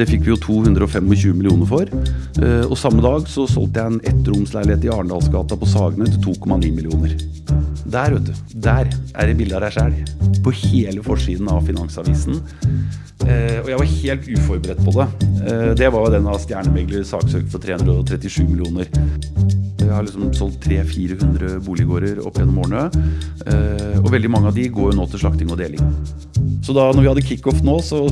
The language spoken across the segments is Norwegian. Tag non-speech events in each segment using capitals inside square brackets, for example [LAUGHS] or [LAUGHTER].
Det fikk vi jo 225 millioner for. Eh, og samme dag så solgte jeg en ettromsleilighet i Arendalsgata på Sagene til 2,9 millioner. Der, vet du. Der er det bilde av deg sjæl. På hele forsiden av Finansavisen. Eh, og jeg var helt uforberedt på det. Eh, det var jo den av stjernemegler saksøkt for 337 millioner. Jeg har liksom solgt 300-400 boliggårder opp gjennom årene. Og veldig mange av de går jo nå til slakting og deling. Så da når vi hadde kickoff nå, så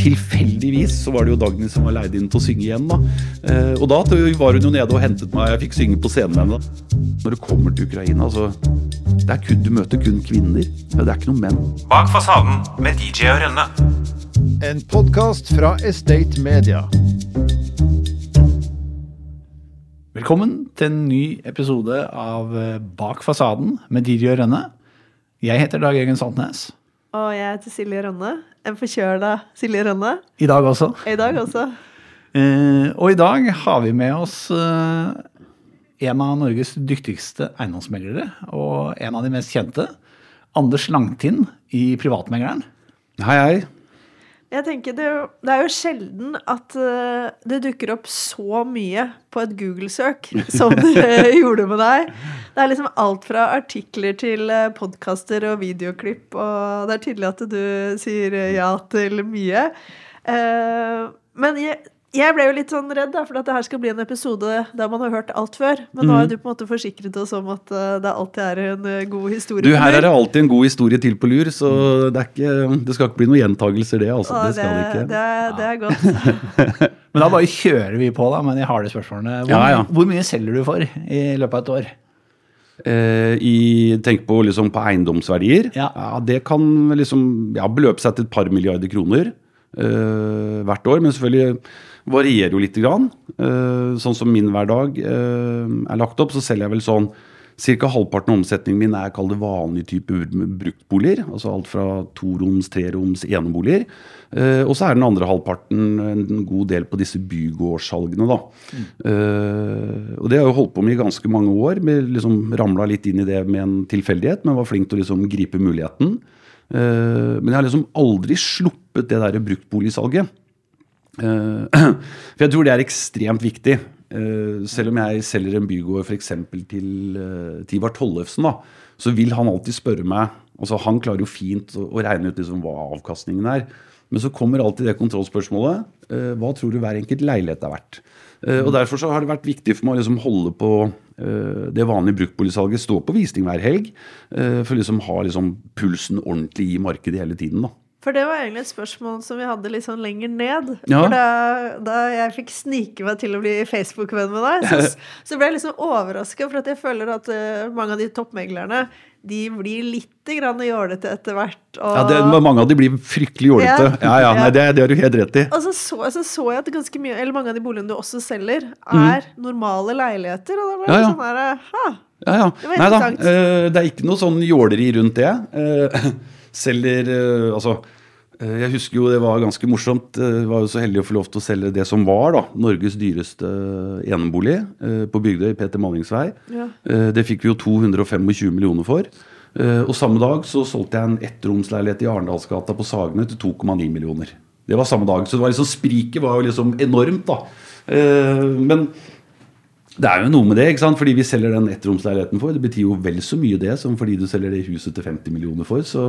tilfeldigvis så var det jo Dagny som var leid inn til å synge igjen. da. Eh, og da var hun jo nede og hentet meg, jeg fikk synge på scenen med henne. Når det kommer til Ukraina, så det er kun, Du møter kun kvinner. Det er ikke noen menn. Bak fasaden med DJ og Rønne. En podkast fra Estate Media. Velkommen til en ny episode av eh, Bak fasaden med DJ og Rønne. Jeg heter Dag Egen Saltnes. Og jeg heter Silje Rønne. En forkjøla Silje Rønne. I dag også. I dag også. Uh, og i dag har vi med oss uh, en av Norges dyktigste eiendomsmeglere, og en av de mest kjente. Anders Langtind i Privatmegleren. Hei, hei. Jeg tenker det, det er jo sjelden at uh, det dukker opp så mye på et Google-søk [LAUGHS] som det gjorde med deg. Det er liksom alt fra artikler til uh, podkaster og videoklipp, og det er tydelig at du sier ja til mye. Men jeg, jeg ble jo litt sånn redd, da, for at det her skal bli en episode der man har hørt alt før. Men nå har Mhm. du på en måte forsikret oss om at uh, det alltid er en uh, god historie. Du, her er det alltid en god historie til på lur, så det, er ikke, det skal ikke bli noen gjentagelser, det. altså. Det skal det ikke. Det, er- det er godt. [LAUGHS] Men da bare kjører vi på da, med de harde spørsmålene. Hvor, Ja, ja. hvor mye selger du for i løpet av et år? Eh, i, tenk på, liksom, på eiendomsverdier. Ja. Det kan liksom, ja, beløpe seg til et par milliarder kroner eh, hvert år. Men selvfølgelig varierer jo lite grann. Eh, sånn som min hverdag eh, er lagt opp, så selger jeg vel sånn Ca. halvparten av omsetningen min er kall det vanlige type bruktboliger. Altså alt fra toroms, treroms, eneboliger. Eh, og så er den andre halvparten en god del på disse bygårdssalgene. da. Eh, og det har jeg holdt på med i ganske mange år. med liksom Ramla litt inn i det med en tilfeldighet, men var flink til å liksom gripe muligheten. Men jeg har liksom aldri sluppet det der bruktboligsalget. Eh, [CLEARS THROAT] for jeg tror det er ekstremt viktig. Eh, selv om jeg selger en bygård f.eks. til uh, Tivar Tollefsen, da, så vil han alltid spørre meg altså Han klarer jo fint å, regne ut liksom hva avkastningen er. Men så kommer alltid det kontrollspørsmålet. eh, hva tror du hver enkelt leilighet er verdt? Eh, og Derfor så har det vært viktig for meg å liksom holde på eh, det vanlige bruktboligsalget, stå på visning hver helg, eh, for liksom ha liksom pulsen ordentlig i markedet hele tiden. da. For det var egentlig et spørsmål som vi hadde litt sånn lenger ned. Ja. For da, da jeg fikk snike meg til å bli Facebook-venn med deg, så, [LAUGHS] så ble jeg liksom overraska, for at jeg føler at eh, mange av de toppmeglerne de blir litt jålete etter hvert. Og, Ja, det, Mange av de blir fryktelig jålete. Ja. Ja, ja, nei, det, det har du helt rett i. og så så, så så jeg at ganske mye, eller mange av de boligene du også selger, er er normale leiligheter. Og da ble Ja, jeg ja. sånn her, ha, Ja, ja. Det var Nei da, eh, det er ikke noe sånn jåleri rundt det. Eh, selger eh, Altså, jeg husker jo det var ganske morsomt. Jeg var jo så heldig å få lov til å selge det som var da, Norges dyreste enebolig på Bygdøy, Peter Mallingsvei. Ja. Eh, det fikk vi jo 225 millioner for. Og samme dag så solgte jeg en ettromsleilighet i Arendalsgata på Sagene til 2,9 millioner. Det var samme dag. Så det var liksom, spriket var jo liksom enormt, da. Men det er jo noe med det, ikke sant? fordi vi selger den ettromsleiligheten for. Det betyr jo vel så mye det som fordi du selger det huset til 50 millioner for. Så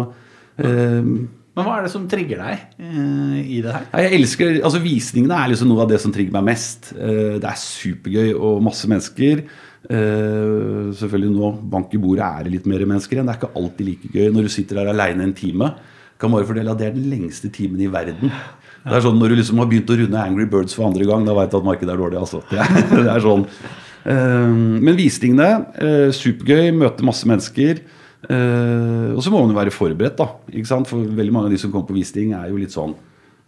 eh, Men hva er det som trigger deg eh, i det her? Jeg elsker, altså Visningene er liksom noe av det som trigger meg mest. Eh, Det er supergøy og masse mennesker. Eh, Selvfølgelig nå, bank i bordet er det litt mer mennesker igjen. Det er ikke alltid like gøy når du sitter der aleine en time. Kan bare fordele at Det er den lengste timen i verden. Det er sånn Når du liksom har begynt å runde Angry Birds for andre gang, da veit du at markedet er dårlig. altså. Det er, [LAUGHS] det er sånn. Eh, Men visningene, eh, supergøy, møte masse mennesker. Eh, og så må man jo være forberedt, da. ikke sant? For veldig mange av de som kommer på visning, er jo litt sånn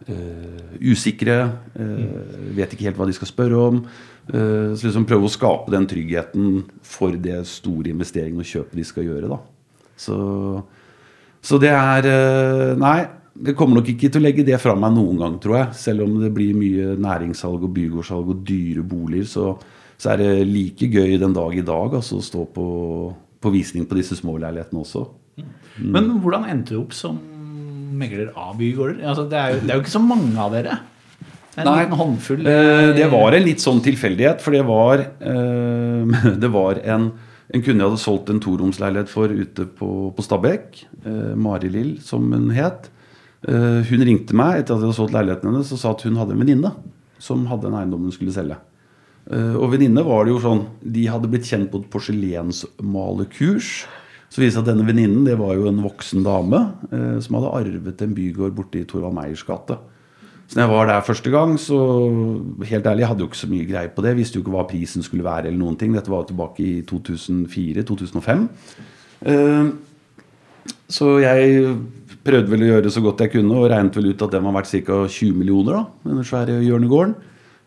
Uh, usikre. uh, vet ikke helt hva de skal spørre om. Uh, så liksom prøve å skape den tryggheten for det store investeringen og kjøpet de skal gjøre. da. Så, så det er Nei, det kommer nok ikke til å legge det fra meg noen gang, tror jeg. Selv om det blir mye næringssalg og bygårdssalg og dyre boliger, så, så er det like gøy den dag i dag altså, å stå på, på visning på disse små leilighetene også. Men hvordan endte du opp som megler av bygårder? Altså, det, er jo, det er jo ikke så mange av dere. En Nei. liten håndfull? Eh, Det var en litt sånn tilfeldighet, for det var, eh, [LAUGHS] det var en, en kunde jeg hadde solgt en toromsleilighet for ute på, på Stabekk. Eh, Mari Lill, som hun het. Eh, hun ringte meg etter at jeg hadde solgt leiligheten hennes og sa at hun hadde en venninne som hadde en eiendom hun skulle selge. Eh, og venninne var det jo sånn De hadde blitt kjent på et porselensmalekurs. Så viste det at denne venninnen det var jo en voksen dame eh, som hadde arvet en bygård borte i Torvald Meyers gate. Så når jeg var der første gang, så helt ærlig, jeg hadde jo ikke så mye greie på det. Jeg visste jo ikke hva prisen skulle være eller noen ting. Dette var jo tilbake i 2004-2005. Eh, så jeg prøvde vel å gjøre så godt jeg kunne, og regnet vel ut at den var verdt ca. 20 millioner, da, den svære hjørnegården.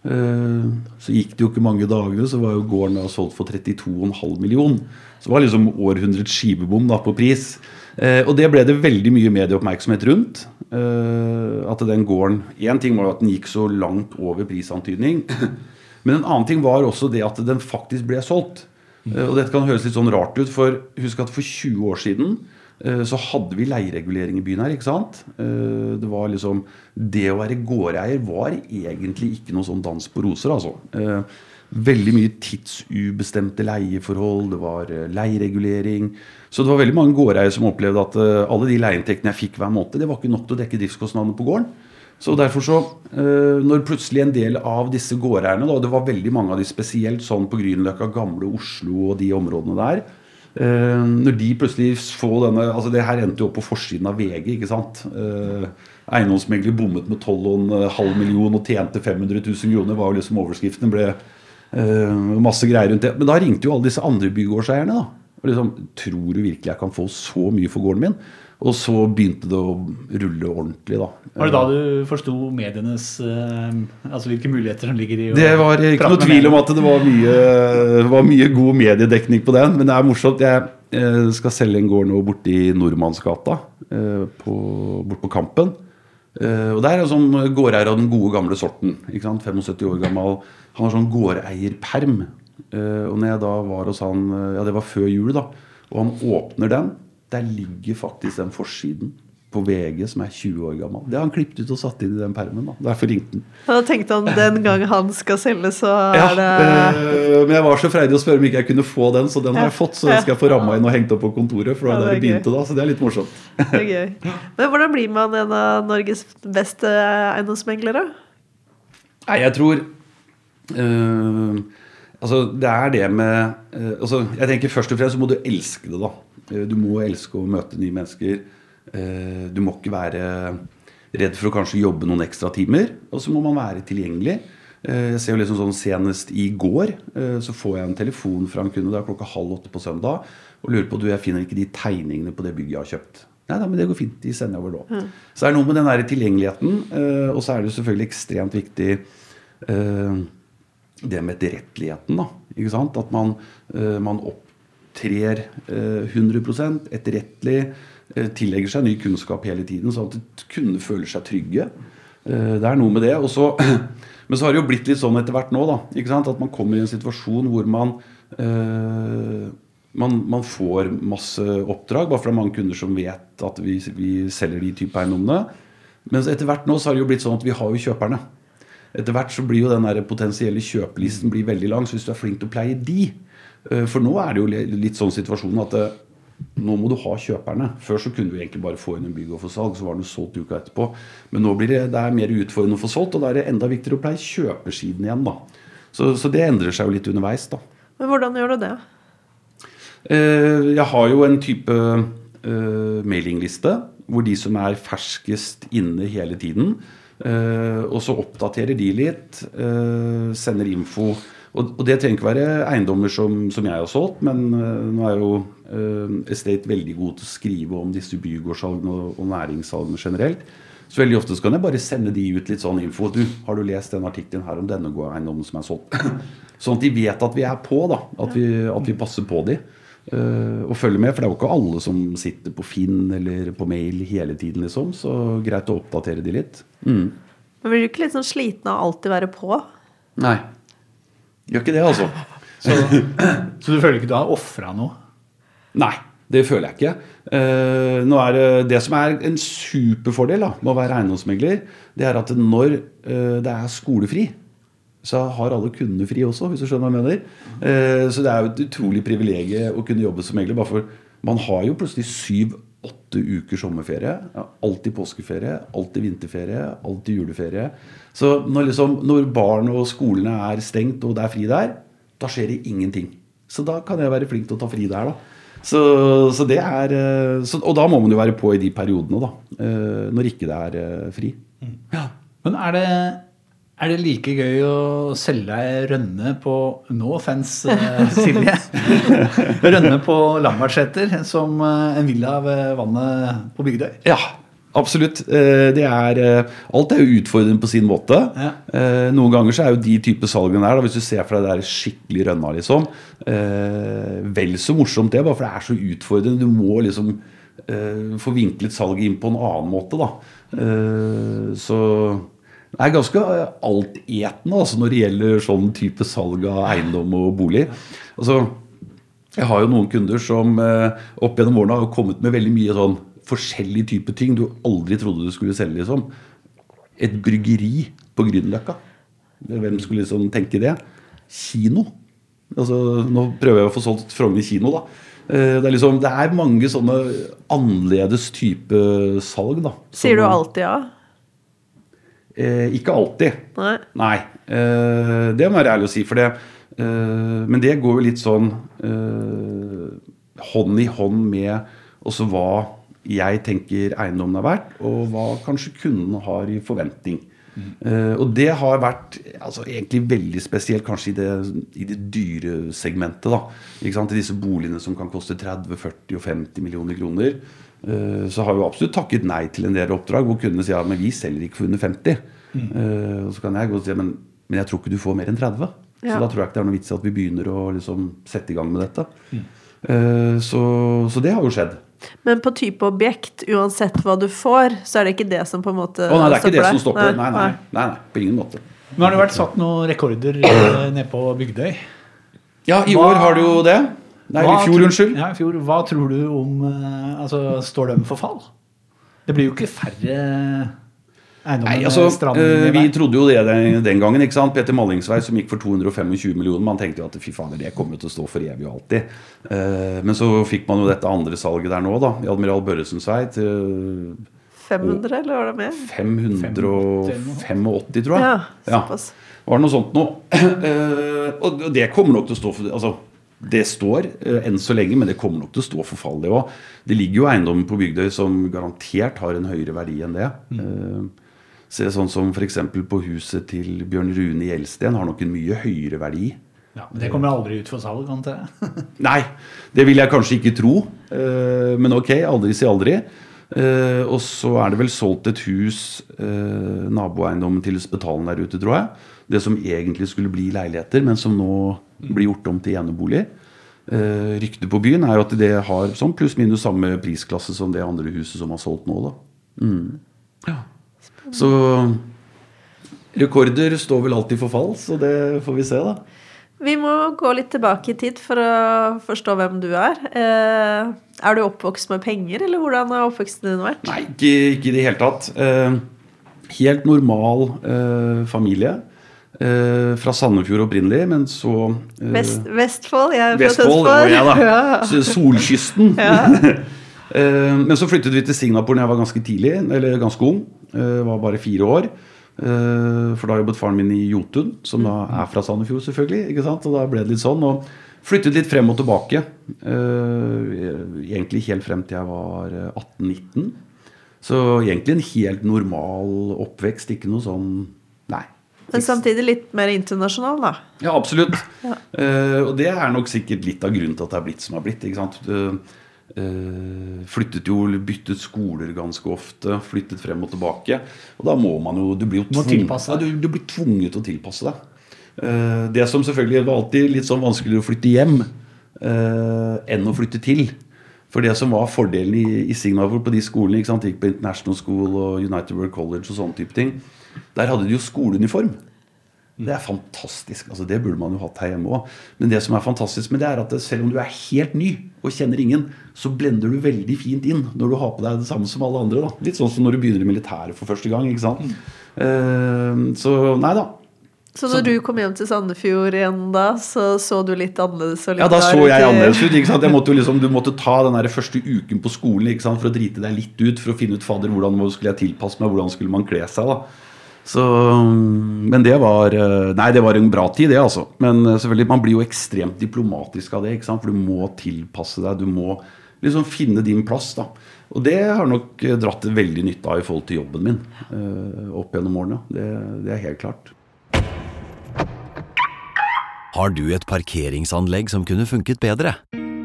Eh, Så gikk det jo ikke mange dagene, så var jo gården da solgt for 32,5 million. Så det var liksom århundrets skivebom da på pris. Eh, Og det ble det veldig mye medieoppmerksomhet rundt. Eh, At den gården Én ting var at den gikk så langt over prisantydning. [COUGHS] Men en annen ting var også det at den faktisk ble solgt. Og dette kan høres litt sånn rart ut, for husk at for 20 år siden så hadde vi leieregulering i byen her. ikke sant? Eh, Det var liksom Det å være gårdeier var egentlig ikke noe sånn dans på roser, altså. Eh, Veldig mye tidsubestemte leieforhold, det var eh, leieregulering. Så det var veldig mange gårdeiere som opplevde at eh, alle de leieinntektene jeg fikk hver måned, det var ikke nok til å dekke driftskostnadene på gården. Så derfor så, eh, Når plutselig en del av disse gårdeierne, og det var veldig mange av de spesielt sånn på Grünerløkka, gamle Oslo og de områdene der eh, Når de plutselig får denne altså Det her endte jo opp på forsiden av VG. ikke sant? Eh, Eiendomsmegler bommet med 12,5 million og tjente 500 000 kroner. var jo liksom Overskriften ble eh, masse greier rundt det. Men da ringte jo alle disse andre bygårdseierne. da, og liksom, Tror du virkelig jeg kan få så mye for gården min? Og så begynte det å rulle ordentlig, da. Var det da du forsto medienes eh, Altså hvilke muligheter som ligger i Det var ikke noe tvil om at det var mye, var mye god mediedekning på den. Men det er morsomt. Jeg eh, skal selge en gård nå borte i Nordmannsgata, eh, på, bort på Kampen. Og der er en sånn gårdeier av den gode, gamle sorten. ikke sant? 75 år gammel. Han har sånn gårdeierperm. Og når jeg da var hos han Ja, det var før jul, da. Og han åpner den. Der ligger faktisk den forsiden på VG som er 20 år gammel. Det har han klippet ut og satt inn i den permen. da. Derfor ringte han. Da tenkte han den gang han skal selge, så Ja, er det øh, men jeg var så freidig å spørre om ikke jeg kunne få den, så den har jeg fått. Så den skal jeg få ramma inn og hengt opp på kontoret, for det Ja, var der det begynte da. Så det er litt morsomt. Det er gøy. Men hvordan blir man en av Norges beste eiendomsmeglere? Nei, jeg tror øh, Altså, det er det med øh, altså, Jeg tenker først og fremst så må du elske det, da. Eh, Du må elske å møte nye mennesker. Eh, Du må ikke være redd for å kanskje jobbe noen ekstra timer. Og så må man være tilgjengelig. Eh, Jeg ser jo liksom sånn Senest i går så får jeg en telefon fra en kunde det er klokka halv åtte på søndag og lurer på du, jeg finner ikke de tegningene på det bygget jeg har kjøpt. Nei, nei, men det går fint. De sender over nå. Så det er noe med den der tilgjengeligheten. Og så er det selvfølgelig ekstremt viktig det med etterretteligheten. da, ikke sant? At man, man man opptrer eh, 100 etterrettelig, eh, tillegger seg ny kunnskap hele tiden, sånn at kundene føler seg trygge. Eh, det er noe med det. Så, [CLEARS THROAT] men så har det jo blitt litt sånn etter hvert nå da, at man kommer i en situasjon hvor man eh, man, man får masse oppdrag, bare fordi det er mange kunder som vet at vi, vi selger de type eiendommene. Men etter hvert nå så har det jo blitt sånn at vi har jo kjøperne. Etter hvert så blir jo den potensielle kjøpelisten veldig lang. Så hvis du er flink til å pleie de eh, For nå er det jo litt sånn situasjon at eh, nå må du ha kjøperne. Før så kunne du egentlig bare få inn en bygg og få salg, så var den solgt uka etterpå. Men nå blir det, det er mer utfordrende å få solgt, og da er det enda viktigere å pleie kjøpersiden igjen. da. Så, så det endrer seg jo litt underveis. da. Men hvordan gjør du det? Eh, Jeg har jo en type eh, mailingliste hvor de som er ferskest inne hele tiden. eh, og så oppdaterer de litt, eh, sender info. Og, og det trenger ikke være eiendommer som, som jeg har solgt, men uh, nå er jo uh, Estate veldig god til å skrive om disse bygårdssalgene og, og næringssalgene generelt. Så veldig ofte kan jeg bare sende de ut litt sånn info. Du, har du lest den artikkelen her om denne eiendommen som er solgt? [CLEARS THROAT] Sånn at de vet at vi er på, da. At vi, at vi passer på de. Uh, og følger med. For det er jo ikke alle som sitter på Finn eller på mail hele tiden, liksom. Så greit å oppdatere de litt. Mm. Men Blir du ikke litt sånn sliten av å alltid være på? Nei. Gjør ikke det, altså. [LAUGHS] Så, så du føler ikke du har ofra noe? Nei. Det føler jeg ikke. Eh, nå er det, det som er en superfordel da, med å være eiendomsmegler, det er at når eh, det er skolefri, så har alle kundene fri også, hvis du skjønner hva jeg mener. Eh, så det er jo et utrolig privilegium å kunne jobbe som megler. bare for Man har jo plutselig syv-åtte uker sommerferie. Alltid påskeferie, alltid vinterferie, alltid juleferie. Så når, liksom, når barn og skolene er stengt og det er fri der, da skjer det ingenting. Så da kan jeg være flink til å ta fri der, da. Så, så det er eh, så, Og da må man jo være på i de periodene, da. eh, Når ikke det er eh, fri. Ja. Men er det, er det like gøy å selge ei rønne på No offense, eh, Silje. [LAUGHS] rønne på Lambertseter som eh, en villa ved vannet på Bygdøy. Ja, absolutt. Eh, Det er, alt er jo utfordrende på sin måte. Ja. Noen ganger så er jo de type salgene der, hvis du ser for deg det er skikkelig rønna, liksom, vel så morsomt det, bare for det er så utfordrende. Du må liksom få vinklet salget inn på en annen måte, da. Så er ganske altetende altså, når det gjelder sånn type salg av eiendom og bolig. Altså, jeg har jo noen kunder som eh, opp gjennom årene har kommet med veldig mye sånn forskjellige typer ting du aldri trodde du skulle selge. liksom. Et bryggeri på Grünerløkka. Hvem skulle liksom tenke det? Kino. Altså, nå prøver jeg å få solgt Frogner kino, da. Eh, Det er, liksom, det er mange sånne annerledes type salg, da. Sier du alltid ja? Eh, ikke alltid. Nei. Nei, eh, det må jeg være ærlig å si. For det, eh, men det går jo litt sånn eh, hånd i hånd med også hva jeg tenker eiendommen er verdt, og hva kanskje kunden har i forventning. Eh, og det har vært altså, egentlig veldig spesielt kanskje i det, i det dyre segmentet. da, ikke sant, I disse boligene som kan koste 30, 40 og 50 millioner kroner. Uh, så har vi absolutt takket nei til en del oppdrag hvor kundene sier at men vi selger ikke for under 50. Eh, og så kan jeg gå og si men, men jeg tror ikke du får mer enn 30. Så da tror jeg ikke det er noe vits i at vi begynner å liksom sette i gang med dette. Eh, så, så det har jo skjedd. Men på type objekt, uansett hva du får, så er det ikke det som på en måte Å nei, det er ikke det deg? som stopper. Nei, nei, nei, nei, på ingen måte. Nå har det vært satt noen rekorder eh, nede på Bygdøy. Ja, i Hva- år har du jo det. Nei, i fjor, unnskyld. Ja, i fjor. Hva tror du om eh, altså, Står de for fall? Det blir jo ikke færre Nei, altså, med stranden eh, Vi trodde jo det den, den gangen. ikke sant? Peter Mallingsvei som gikk for 225 millioner. Man tenkte jo at fy fader, det kommer jo til å stå for evig og alltid. Uh, men så fikk man jo dette andre salget der nå, da. I Admiral Børresens vei til 500, eller var det mer? 585, tror jeg. Ja, såpass. Var det noe sånt noe? Uh, og og det kommer nok til å stå for altså, Det står eh, enn så lenge, men det kommer nok til å stå for fall, det òg. Det ligger jo eiendommer på Bygdøy som garantert har en høyere verdi enn det. Eh, se sånn som f.eks. på huset til Bjørn Rune Gjelsten har nok en mye høyere verdi. Ja, men det kommer aldri ut for salg, antar jeg. [LAUGHS] Nei, det vil jeg kanskje ikke tro. eh, men ok, aldri si aldri. Eh, og så er det vel solgt et hus, uh, naboeiendommen til Spetalen der ute, tror jeg. Det som egentlig skulle bli leiligheter, men som nå blir gjort om til enebolig. Ryktet på byen er jo at det har sånn pluss-minus samme prisklasse som det andre huset som har solgt nå. da. Mm. Ja. Så rekorder står vel alltid for fall, så det får vi se, da. Vi må gå litt tilbake i tid for å forstå hvem du er. Eh, er du oppvokst med penger, eller hvordan har oppveksten din vært? Nei, ikke, ikke i det hele tatt. Eh, helt normal eh, familie. Eh, fra Sandefjord opprinnelig, men så eh, Vest, Vestfold? Jeg er fra Vestfold, jeg, da. [LAUGHS] Ja. Så Solkysten. [LAUGHS] Eh, men så flyttet vi til Singapore da jeg var ganske tidlig, eller ganske ung. Eh, var bare fire år. Eh, For da jobbet faren min i Jotun, som da er fra Sandefjord, selvfølgelig. ikke sant? Og da ble det litt sånn. Og flyttet litt frem og tilbake. Eh, Egentlig helt frem til jeg var eh, 18-19. Så egentlig en helt normal oppvekst. Ikke noe sånn Nei. Men samtidig litt mer internasjonal, da. Ja, absolutt. Ja. og det er nok sikkert litt av grunnen til at det er blitt som det har blitt. ikke sant? Eh, flyttet jo, byttet skoler ganske ofte. Flyttet frem og tilbake. Og da må man jo Du blir jo Må ja, du, du blir tvunget til å tilpasse deg. Eh, det som selvfølgelig var alltid litt sånn vanskeligere å flytte hjem eh, enn å flytte til. For det som var fordelen i, i Singapore på de skolene, ikke sant? gikk på International School og United World College og sånne type ting, der hadde de jo skoleuniform. Det er fantastisk. altså Det burde man jo hatt her hjemme òg. Men det som er fantastisk med det, er at selv om du er helt ny og kjenner ingen, så blender du veldig fint inn når du har på deg det samme som alle andre. da. Litt sånn som når du begynner i militæret for første gang. ikke sant? Uh, så nei da. Så når du kom hjem til Sandefjord igjen da, så så du litt annerledes litt Ja, da så jeg annerledes ut. ikke sant? Jeg måtte liksom, du måtte ta den der første uken på skolen ikke sant? for å drite deg litt ut, for å finne ut fader, hvordan skulle jeg tilpasse meg, hvordan skulle man kle seg. da. Så, men det var eh, Nei, det var en bra tid, det, altså. Men eh, selvfølgelig, man blir jo ekstremt diplomatisk av det, ikke sant? for du må tilpasse deg. Du må liksom finne din plass. da. Og det har nok eh, dratt veldig nytte av i forhold til jobben min opp gjennom årene. Det, det er helt klart. Har du et parkeringsanlegg som kunne funket bedre?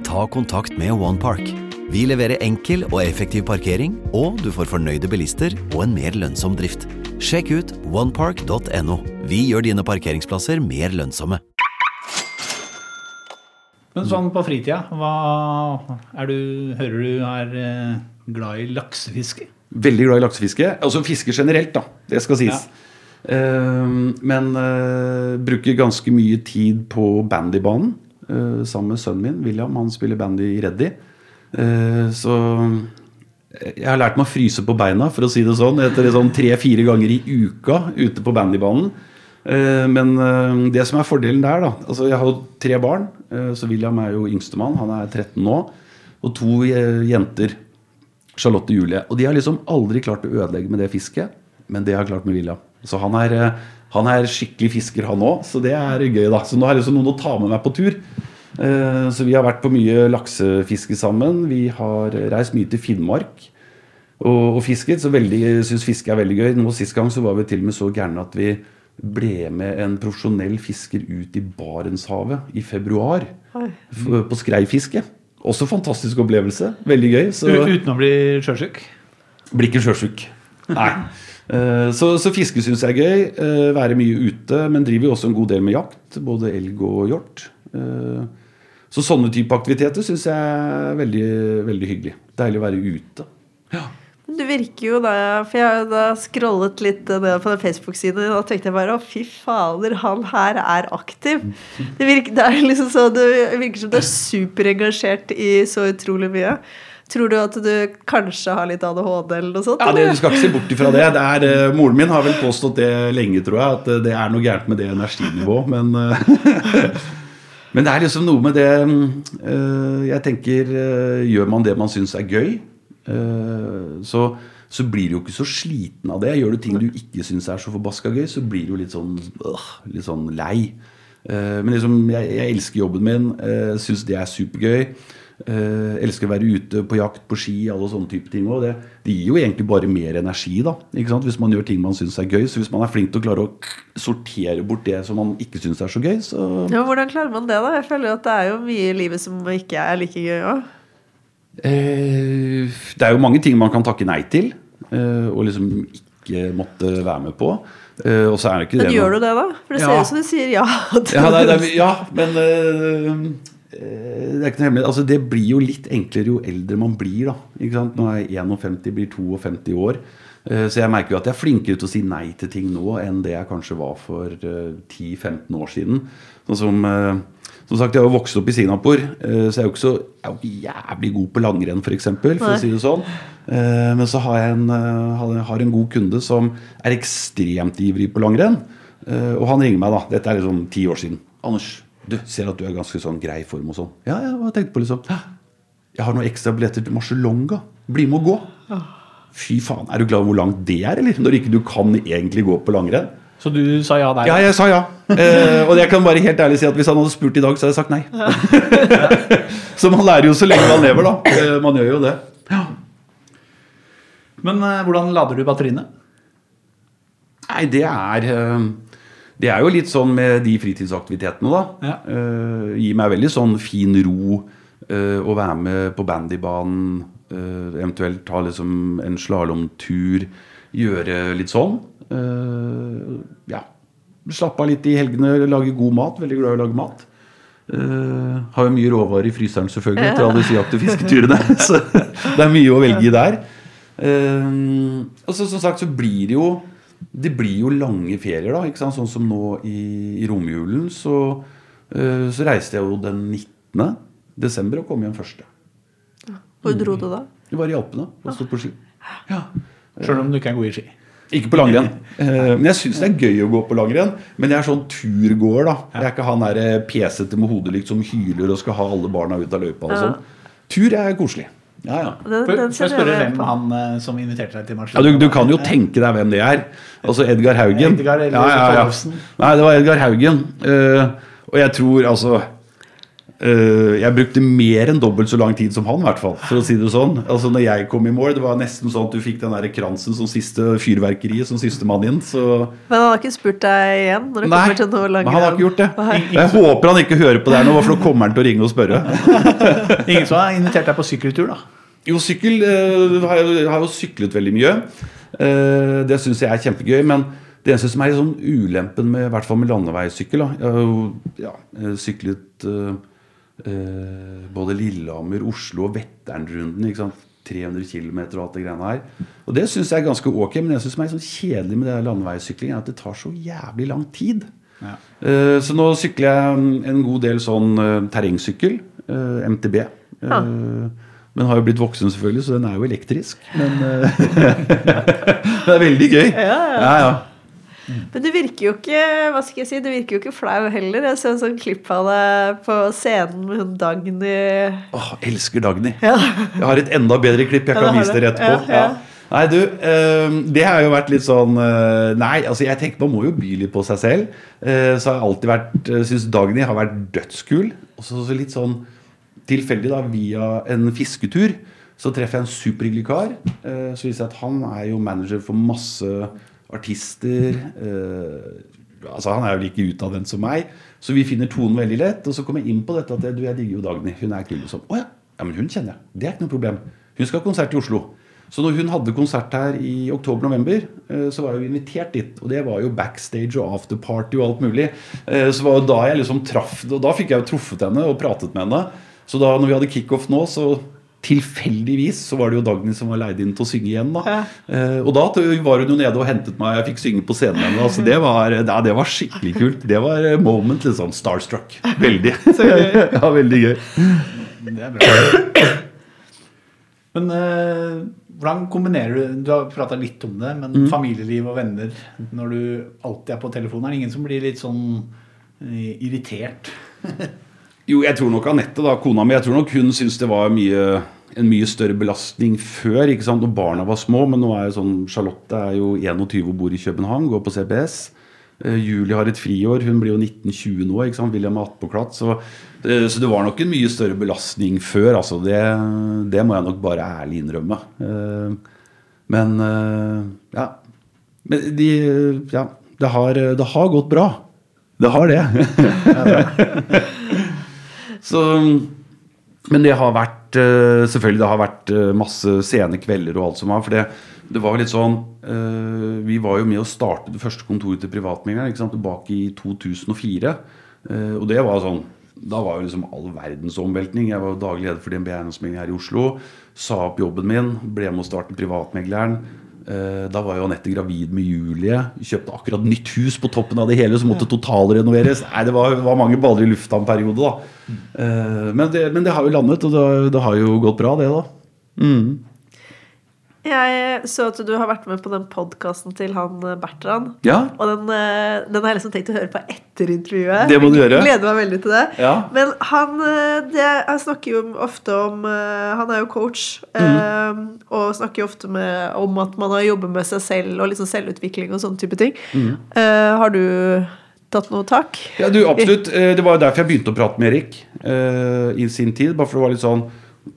Ta kontakt med OnePark. Vi leverer enkel og effektiv parkering, og du får fornøyde bilister og en mer lønnsom drift. Sjekk ut onepark.no. Vi gjør dine parkeringsplasser mer lønnsomme. Men sånn på fritida, hva er du, hører du er eh, glad i laksefiske? Veldig glad i laksefiske. Altså fiske generelt, da. Det skal sies. Eh, men uh, bruker ganske mye tid på bandybanen Uh, sammen med sønnen min, William. Han spiller bandy i Reddy. Eh, så jeg har lært meg å fryse på beina, for å si det sånn, etter sånn tre-fire ganger i uka ute på bandybanen. Eh, Men eh, det som er fordelen der, da altså Jeg har jo tre barn. eh, Så William er jo yngstemann. Han er 13 nå. Og to jenter. Charlotte og Julie. Og de har liksom aldri klart å ødelegge med det fisket, men det har klart med William. Så han er, han er skikkelig fisker, han òg. Så det er gøy, da. Så nå er det liksom noen å ta med meg på tur. Eh, Så vi har vært på mye laksefiske sammen. Vi har reist mye til Finnmark og, og fisket. Så veldig, syns fiske er veldig gøy. Nå Sist gang så var vi til og med så gærne at vi ble med en profesjonell fisker ut i Barentshavet i februar. Oi. På skreifiske. Også fantastisk opplevelse. Veldig gøy. Så Uten å bli sjøsjuk? blir ikke sjøsjuk. Nei. Eh, Så, så fiske syns jeg er gøy. eh, Være mye ute. Men driver jo også en god del med jakt. Både elg og hjort. Så sånne type aktiviteter syns jeg er veldig, veldig hyggelig. Deilig å være ute. Du virker jo da For jeg har jo da scrollet litt ned på den Facebook-siden din, og da tenkte jeg bare å, fy fader, han her er aktiv. Det virker, det er liksom så, det virker som du er superengasjert i så utrolig mye. Tror du at du kanskje har litt ADHD eller noe sånt? Ja, det. Du skal ikke se bort ifra det. det er, eh, moren min har vel påstått det lenge, tror jeg, at eh, det er noe gærent med det energinivået. Men, eh, [LAUGHS] men det er liksom noe med det eh, Jeg tenker eh, Gjør man det man syns er gøy, eh, så, så blir du jo ikke så sliten av det. Gjør du ting du ikke syns er så forbaska gøy, så blir du litt sånn, øh, litt sånn lei. Uh, Men liksom, jeg, jeg elsker jobben min. Uh, syns det er supergøy. Eh, elsker å være ute på jakt, på ski, alle sånne type ting. Og det, det gir jo egentlig bare mer energi, da. Ikke sant? Hvis man gjør ting man syns er gøy. Så hvis man er flink til å klare å sortere bort det som man ikke syns er så gøy, så Ja, hvordan klarer man det, da? Jeg føler at det er jo mye i livet som ikke er like gøy òg. Eh, Det er jo mange ting man kan takke nei til, eh, og liksom ikke måtte være med på. Og så det ikke Men det gjør du det, da? For det ser Ja. ut som du sier ja. Ja, nei, er- [LAUGHS] ja men eh, det er ikke noe hemmelig. Altså, det blir jo litt enklere jo eldre man blir. da, ikke sant? Nå er jeg 51, blir 52 år. Eh, Så jeg merker jo at jeg er flinkere til å si nei til ting nå enn det jeg kanskje var for eh, 10-15 år siden. Sånn som, eh, som sagt, Jeg har jo vokst opp i Singapore, eh, så jeg er jo ikke så jeg er jo ikke jævlig god på langrenn, For, For, for å si det sånn. Eh, Men så har jeg en, eh, har- en god kunde som er ekstremt ivrig på langrenn. Eh, Og han ringer meg, da. Dette er liksom ti år siden. 'Anders, du ser at du er ganske sånn grei form og sånn.' Ja, ja, hva tenkte på liksom? «Hæ? Jeg har noen ekstra billetter til Marcialonga. Bli med og gå. Fy faen, er du glad hvor langt det er, eller? Når ikke du kan egentlig gå på langrenn. Så du sa ja der? Ja, jeg sa ja. Eh, og jeg kan bare helt ærlig si at hvis han hadde spurt i dag, så hadde jeg sagt nei. [LAUGHS] så man lærer jo så lenge man lever, da. Eh, man gjør jo det. Men eh, hvordan lader du batteriene? Nei, det er eh, Det er jo litt sånn med de fritidsaktivitetene, da. Ja. Uh, gir meg veldig sånn fin ro uh, å være med på bandybanen. Uh, eventuelt ta liksom en slalåmtur. Gjøre litt sånn. Eh, ja. Slappe av litt i helgene, lage god mat. Veldig glad i å lage mat. Eh, har jo mye råvarer i fryseren selvfølgelig etter alle de og fisketurene. [LAUGHS] så det er mye å velge i der. Og så som sagt så blir det jo det blir jo lange ferier, da. ikke sant? Sånn som nå i, i romjulen. Så, uh, så reiste jeg jo den 19. desember og kom hjem første. Hvor dro du da? Det var i Alpene og stod på ski. Ja. Sjøl om du ikke er god i ski. Ikke på langrenn. [LAUGHS] Eh, Men jeg syns det er gøy å gå på langrenn. Men jeg er sånn turgåer, da. Jeg er ikke han der eh, pesete med hodelykt som hyler og skal ha alle barna ut av løypa og sånn. Tur er koselig. Ja, ja. Den, den får jeg spørre hvem på. han eh, som inviterte deg til Mars? Ja, du, du kan jo tenke deg hvem det er. Altså Edgar Haugen. Edgar ja, ja, ja. Nei, det var Edgar Haugen. Uh, og jeg tror altså Jeg brukte mer enn dobbelt så lang tid som han, i hvert fall. For å si det sånn. Altså når jeg kom i mål, det var nesten sånn at du fikk den der kransen som siste fyrverkeriet som siste mann inn. Så Men han har ikke spurt deg igjen? Når det Nei, kommer til noe men han har ikke gjort det. Jeg håper han ikke hører på det her nå, for da kommer han til å ringe og spørre. [LAUGHS] Ingen som har invitert deg på sykkeltur, da? Jo, sykkel uh, har jeg har jo syklet veldig mye. Uh, det syns jeg er kjempegøy. Men det eneste som er sånn ulempen med, i hvert fall med landeveissykkel da. Jeg har jo ja, eh, syklet eh, eh, både Lillehammer, Oslo og Vetternrunden. 300 km og alt det greiene her. Og det syns jeg er ganske ok, men det som er sånn kjedelig med det landeveissykling, er at det tar så jævlig lang tid. Ja. Eh, Så nå sykler jeg en god del sånn eh, terrengsykkel. MTB. Eh, Ja. Men har jo blitt voksen, selvfølgelig, så den er jo elektrisk. Men [LAUGHS] det er veldig gøy. Ja, ja. ja, ja. Men du virker jo ikke hva skal jeg si, du virker jo ikke flau heller. Jeg så en sånn klipp av deg på scenen med hun Dagny Åh, elsker Dagny. Ja. Jeg har et enda bedre klipp jeg Ja, kan vise dere etterpå. Ja. Nei, du, eh, det har jo vært litt sånn eh, Nei, altså jeg tenker man må jo by litt på seg selv. Eh, så har jeg alltid vært uh, Syns Dagny har vært dødskul. Og så litt sånn tilfeldig, da, via en fisketur, så treffer jeg en superhyggelig kar. Eh, så viser det seg at han er jo manager for masse artister. Eh, altså Han er jo like utadvendt som meg. Så vi finner tonen veldig lett. Og så kommer jeg inn på dette at du, jeg digger jo Dagny. Hun er kul. Sånn. Å ja. ja, men hun kjenner jeg. Det er ikke noe problem. Hun skal ha konsert i Oslo. Så når hun hadde konsert her i oktober-november, eh, så var jeg jo invitert dit. Og det var jo backstage og afterparty og alt mulig. Eh, Så var jo da jeg liksom traff Og da fikk jeg jo truffet henne og pratet med henne. Så da når vi hadde kickoff nå, så tilfeldigvis så var det jo Dagny som var leid inn til å synge igjen. da. Ja. Eh, og da var hun jo nede og hentet meg, jeg fikk synge på scenen med. Altså, det, var, ja, det var skikkelig kult. Det var eh, moment, sånn starstruck. Veldig. [LAUGHS] [LAUGHS] ja, veldig gøy. Det er bra. Men eh, hvordan kombinerer du Du har prata litt om det, men familieliv og venner når du alltid er på telefonen, er det ingen som blir litt sånn eh, irritert? [LAUGHS] Jo, jeg tror nok Anette, da, kona mi, jeg tror nok hun syntes det var mye, en mye større belastning før, ikke sant, når barna var små. Men nå er jo sånn, Charlotte er jo 21 og bor i København, går på CBS. Uh, Julie har et friår, hun blir jo 1920 nå. ikke sant, William er attpåklatt. Så, uh, så det var nok en mye større belastning før. altså Det, det må jeg nok bare ærlig innrømme. Uh, Men eh, ja. Men de Ja, det har, det har gått bra. Det har det. [LAUGHS] Så, men det har vært eh, Selvfølgelig det har vært eh, masse sene kvelder og alt som var. For det, det var litt sånn eh, Vi var jo med å starte det første kontoret til privatmegleren tilbake i 2004. Eh, og det var sånn Da var jo liksom all verdens omveltning. Jeg var jo daglig leder for DNB Eiendomsmegling her i Oslo. Sa opp jobben min, ble med å starte privatmegleren. Eh, Da var jo Anette gravid med Julie. Kjøpte akkurat nytt hus på toppen av det hele, som måtte totalrenoveres. Nei, Det var, var mange baller i lufta en periode, da. Eh, Men det, men det har jo landet, og det, har- det har jo gått bra, det, da. Mm. Jeg så at du har vært med på den podkasten til han eh, Bertrand. Ja. Og den, eh, den har jeg liksom tenkt å høre på etter intervjuet. Det må du gjøre. Gleder meg veldig til det. Ja. Men han, eh, det, Jeg snakker jo ofte om Han er jo coach. eh, Og snakker jo ofte med, om at man har jobbet med seg selv og liksom selvutvikling og sånne type ting. Eh, har du tatt noe tak? Ja, du, absolutt. Det var jo derfor jeg begynte å prate med Erik eh, i sin tid. Bare for det var litt sånn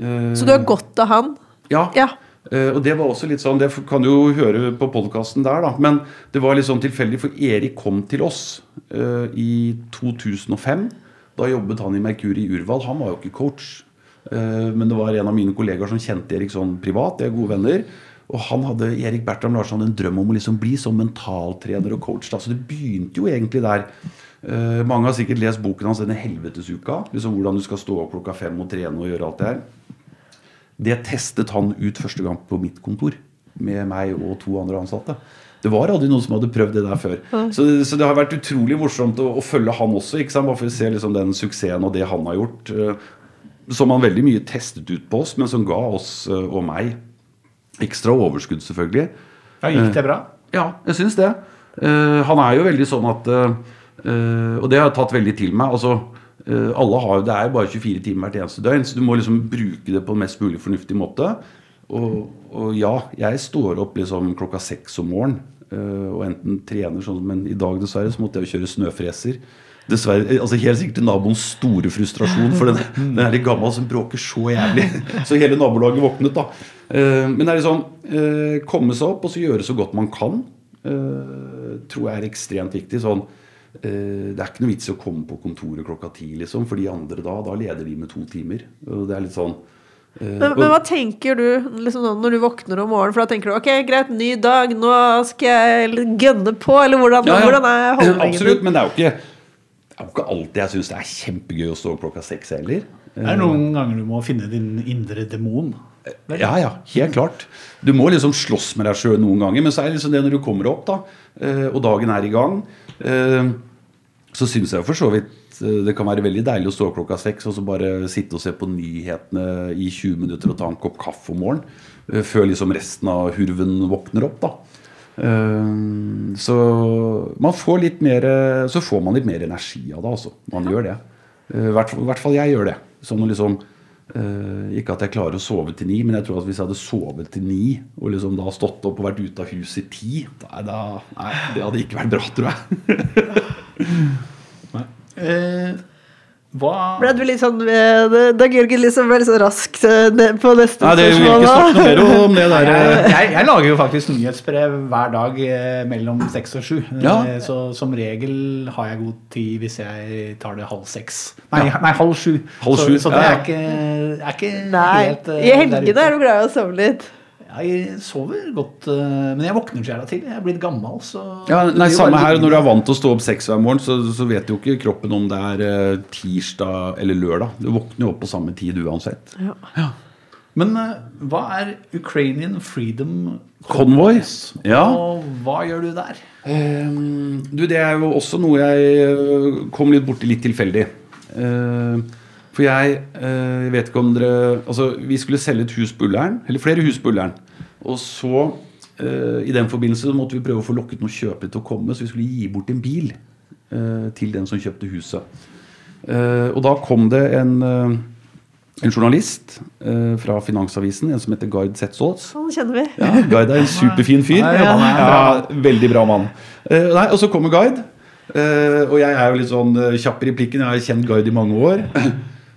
eh, Så du har godt av han? Ja. Ja. Eh, og det var også litt sånn, det kan du jo høre på podkasten der, da. Men det var litt sånn tilfeldig, for Erik kom til oss uh, i 2005. Da jobbet han i Merkur i Urval. Han var jo ikke coach. Uh, men det var en av mine kollegaer som kjente Erik sånn privat. De er gode venner. Og han hadde Erik Bertram Larsson en drøm om å liksom bli som mentaltrener og coach. Da. Så det begynte jo egentlig der. Uh, mange har sikkert lest boken hans 'Denne helvetesuka'. Liksom hvordan du skal stå opp klokka fem og trene og gjøre alt det her. Det testet han ut første gang på mitt kontor. Med meg og to andre ansatte. Det var aldri noen som hadde prøvd det der før. Så, så det har vært utrolig morsomt å, å følge han også. ikke sant? Bare for å se liksom den suksessen og det han har gjort. eh, Som han veldig mye testet ut på oss, men som ga oss eh, og meg ekstra overskudd, selvfølgelig. Ja, Gikk det bra? Ja, jeg syns det. Eh, han er jo veldig sånn at eh, eh, Og det har jeg tatt veldig til meg. altså eh, alle har, Det er jo bare 24 timer hvert eneste døgn, så du må liksom bruke det på en mest mulig fornuftig måte. Og, og ja, jeg står opp liksom klokka seks om morgenen eh, og enten trener sånn, men i dag dessverre så måtte jeg jo kjøre snøfreser. Dessverre, eh, altså Helt sikkert til naboens store frustrasjon, for den, [LAUGHS] den er litt gammel som bråker så jævlig. [LAUGHS] Så hele nabolaget våknet, da. Eh, Men det er liksom eh, komme seg opp og så gjøre så godt man kan. eh, tror jeg er ekstremt viktig. sånn eh, Det er ikke noe vits i å komme på kontoret klokka ti, liksom, for de andre da, da leder de med to timer. Og det er litt sånn eh, Men, men hva tenker du liksom, når du våkner om morgenen? For da tenker du ok, greit, ny dag, nå skal jeg gønne på, eller hvordan, Ja, ja. hvordan er holdningen [CLEARS THROAT] Absolutt, men det er jo ikke, det er ikke alltid jeg syns det er kjempegøy å stå klokka seks heller. Det er noen ganger du må finne din indre demon. Ja, ja, helt klart. Du må liksom slåss med deg sjøl noen ganger, men så er det liksom det når du kommer opp, da, eh, og dagen er i gang, eh, så syns jeg for så vidt eh, det kan være veldig deilig å stå klokka seks og så bare sitte og se på nyhetene i 20 minutter og ta en kopp kaffe om morgenen, før liksom resten av hurven våkner opp, da. Eh, Så man får litt mer Så får man litt mer energi av det, altså. Man gjør det. Eh, I hvert, fall- hvert fall jeg gjør det. Sånn liksom eh, Ikke at jeg klarer å sove til ni, men jeg tror at hvis jeg hadde sovet til ni og liksom da stått opp og vært ute av huset i ti, da, da, nei, det hadde ikke vært bra, tror jeg. [LAUGHS] Eh, hva Ble du litt sånn Da Jørgen liksom ble litt så raskt eh, på neste Nei, det vil ikke snakke noe mer om det der. [LAUGHS] jeg, jeg, jeg lager jo faktisk nyhetsbrev hver dag eh, mellom seks og sju. Ja. Eh, Så som regel har jeg god tid hvis jeg tar det halv seks. Nei, nei halv sju. Halv så, sju, så det er ikke, er ikke helt i der helgene er du glad i å sove litt. Jeg sover godt, eh, men jeg våkner så jævla tidlig. Jeg er blitt gammel, så Ja, nei, Samme her. Når du er vant til å stå opp seks hver morgen, så, så vet jo ikke kroppen om det er eh, tirsdag eller lørdag. Du våkner jo opp på samme tid uansett. Men eh, hva er Ukrainian Freedom Convoys? Ja. Og hva gjør du der? Um, du, det er jo også noe jeg kom litt borti litt tilfeldig. Ehm, for jeg, eh, jeg vet ikke om dere Altså, vi skulle selge et hus på Ullern, eller flere hus på Ullern. Og så, eh, i den forbindelse, så måtte vi prøve å få lokket noen kjøpere til å komme, så vi skulle gi bort en bil eh, til den som kjøpte huset. Eh, og da kom det en, eh, en journalist eh, fra Finansavisen, en som heter Gard Setsaas. Sånn kjenner vi. Ja, Gard er en superfin fyr. Ja, han Ja, veldig bra mann. Eh, nei, og så kommer Gard. eh, og jeg er jo litt sånn kjapp i replikken. Jeg har kjent Gard i mange år.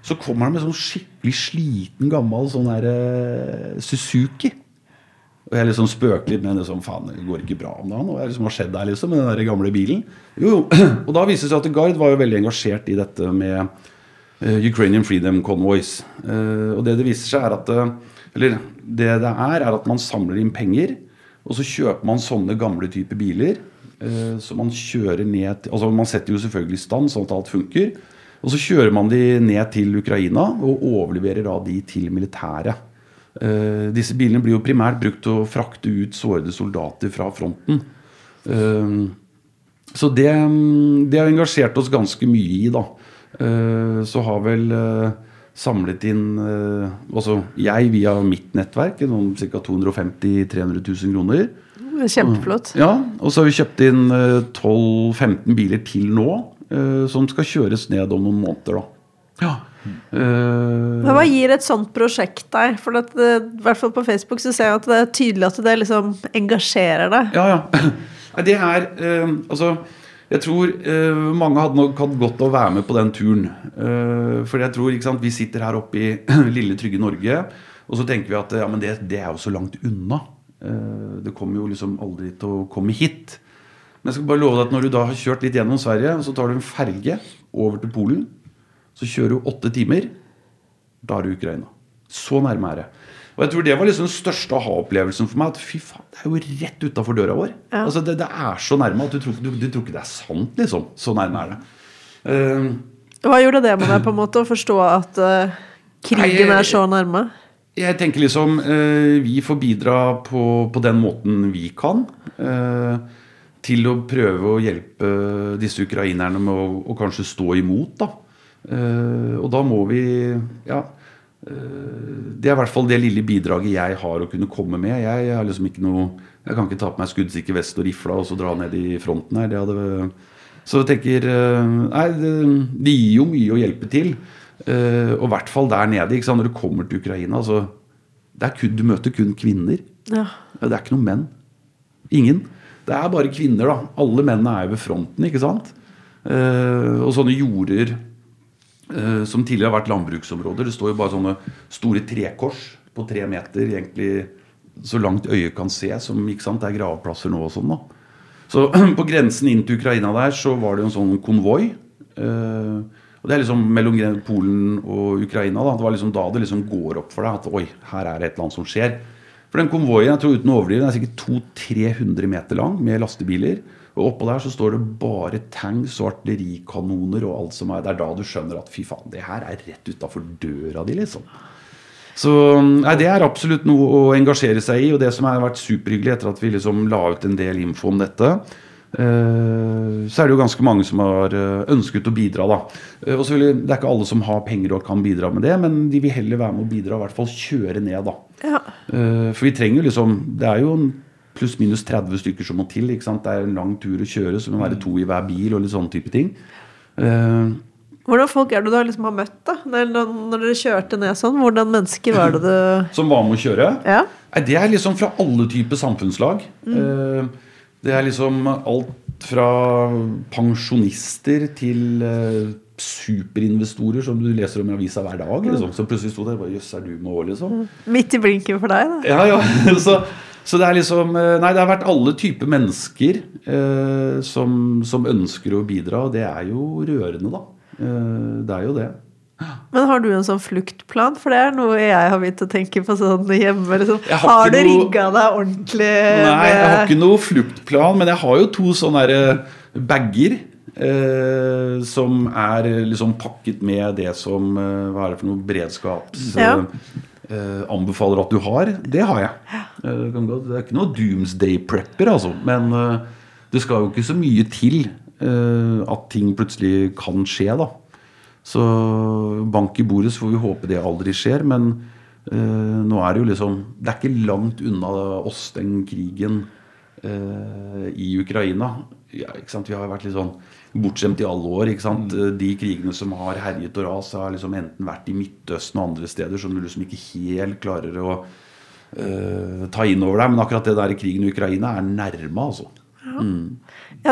Så kommer han med sånn skikkelig sliten, gammel sånn der uh, Suzuki. Og jeg liksom spøker litt med det sånn Faen, det går ikke bra om dagen. Hva er det som har skjedd der, liksom, med den der gamle bilen? Jo. [CLEARS THROAT] Og da viste det seg at Gard var jo veldig engasjert i dette med uh, Ukrainian Freedom Convoys. Uh, og det det viser seg, er at Eller det det er, er at man samler inn penger, og så kjøper man sånne gamle typer biler. så man kjører ned Altså man setter jo selvfølgelig i stand sånn at alt funker. Og så kjører man de ned til Ukraina og overleverer da de til militæret. Uh, disse bilene blir jo primært brukt til å frakte ut sårede soldater fra fronten. Uh, så det, det har engasjert oss ganske mye i, da. Uh, så har vel samlet inn Altså jeg via mitt nettverk, noen ca. 250 000-300 000 kroner. Kjempeflott. Ja, Og så har vi kjøpt inn eh, 12-15 biler til nå, som skal kjøres ned om noen måneder, da. Ja. Eh, Men hva gir et sånt prosjekt deg? For at, eh, i hvert fall på Facebook så ser jeg at det er tydelig at det liksom engasjerer deg. Ja, ja. [CLEARS THROAT] Det er eh, Altså, jeg tror eh, mange hadde nok hatt godt av å være med på den turen. Eh, for jeg tror, ikke sant, vi sitter her oppe i [CLEARS THROAT] lille, trygge Norge, og så tenker vi at ja, men det, det er jo så langt unna. Eh, det kommer jo liksom aldri til å komme hit. Men jeg skal bare love deg at når du da har kjørt litt gjennom Sverige, så tar du en ferge over til Polen, så kjører du åtte timer, da er du Ukraina. Så nærme er det. Og jeg tror det var liksom den største aha-opplevelsen for meg. At fy faen, det er jo rett utafor døra vår. Ja. Altså det, det er så nærme at du tror, du, du tror ikke det er sant, liksom. Så nærme er det. Uh, Hva gjorde det med deg på en måte å forstå at uh, krigen er så nærme? Jeg tenker liksom uh, vi får bidra på, på den måten vi kan. Eh, til å prøve å hjelpe disse ukrainerne med å, å kanskje stå imot, da. Uh, og da må vi Ja. Uh, det er i hvert fall det lille bidraget jeg har å kunne komme med. Jeg, har liksom ikke noe Jeg kan ikke ta på meg skuddsikker vest og rifla og så dra ned i fronten her. Det hadde så jeg tenker eh, Nei, det, det gir jo mye å hjelpe til. Og i hvert fall der nede. Når du kommer til Ukraina. så er kun, Du møter kun kvinner. Ja. Det er ikke noen menn. Ingen. Det er bare kvinner, da. Alle mennene er jo ved fronten, ikke sant. Eh, og sånne jorder eh, som tidligere har vært landbruksområder. Det står jo bare sånne store trekors på tre meter, egentlig så langt øyet kan se, som ikke sant, det er gravplasser nå og sånn. da. Så [CLEARS THROAT] på grensen inn til Ukraina der så var det jo en sånn konvoi. Eh, og det er liksom mellom Polen og Ukraina. da, Det var liksom da det liksom går opp for deg at oi, her er det et eller annet som skjer. For den konvoien jeg tror uten å overdrive, den er sikkert 200-300 meter lang med lastebiler. Og oppå der så står det bare tanks og artillerikanoner og alt som er. Det er da du skjønner at fy faen, det her er rett utafor døra di, liksom. Så nei, Det er absolutt noe å engasjere seg i. Og det som har vært superhyggelig etter at vi liksom la ut en del info om dette, så er det jo ganske mange som har eh, ønsket å bidra. da. Eh, og selvfølgelig, Det er ikke alle som har penger og kan bidra med det, men de vil heller være med å bidra i hvert fall kjøre ned. da. Ja. Eh, For vi trenger jo liksom Det er jo pluss-minus 30 stykker som må til. ikke sant? Det er en lang tur å kjøre, så det må være to i hver bil og litt sånne type ting. Eh, Hvordan folk er det du liksom har møtt, da? Når, dere kjørte ned sånn? Hvordan mennesker var det du Som var med å kjøre. Ja? Det er liksom fra alle typer samfunnslag. Eh, Det er liksom alt fra pensjonister til eh, superinvestorer som du leser om i avisa hver dag. Liksom. Så plutselig sto der bare Jøss, er du med òg, liksom? Midt i blinken for deg, da. Ja, ja. [LAUGHS] Så, så det er liksom eh, Nei, det har vært alle typer mennesker eh, som, som ønsker å bidra, og det er jo rørende, da. Eh, det er jo det. Men har du en sånn fluktplan? For det er noe jeg har begynt å tenke på sånn hjemme. Liksom. Har Har, du noe- rigga deg ordentlig? Nei, jeg har ikke noe fluktplan, men jeg har jo to sånne der bager. Eh, som er liksom pakket med det som eh, Hva er det for noe beredskaps... Ja. eh, anbefaler at du har. Det har jeg. Eh, det det er ikke noe doomsday prepper, altså. Men eh, det skal jo ikke så mye til eh, at ting plutselig kan skje, da. Så bank i bordet, så får vi håpe det aldri skjer. Men eh, nå er det jo liksom Det er ikke langt unna oss, den krigen eh, i Ukraina. Ja, ikke sant? Vi har vært litt sånn bortskjemt i alle år. ikke sant? De krigene som har herjet og ras, har liksom enten vært i Midtøsten og andre steder som du liksom ikke helt klarer å eh, ta inn over deg. Men akkurat det der krigen i Ukraina er nærme, altså. Ja,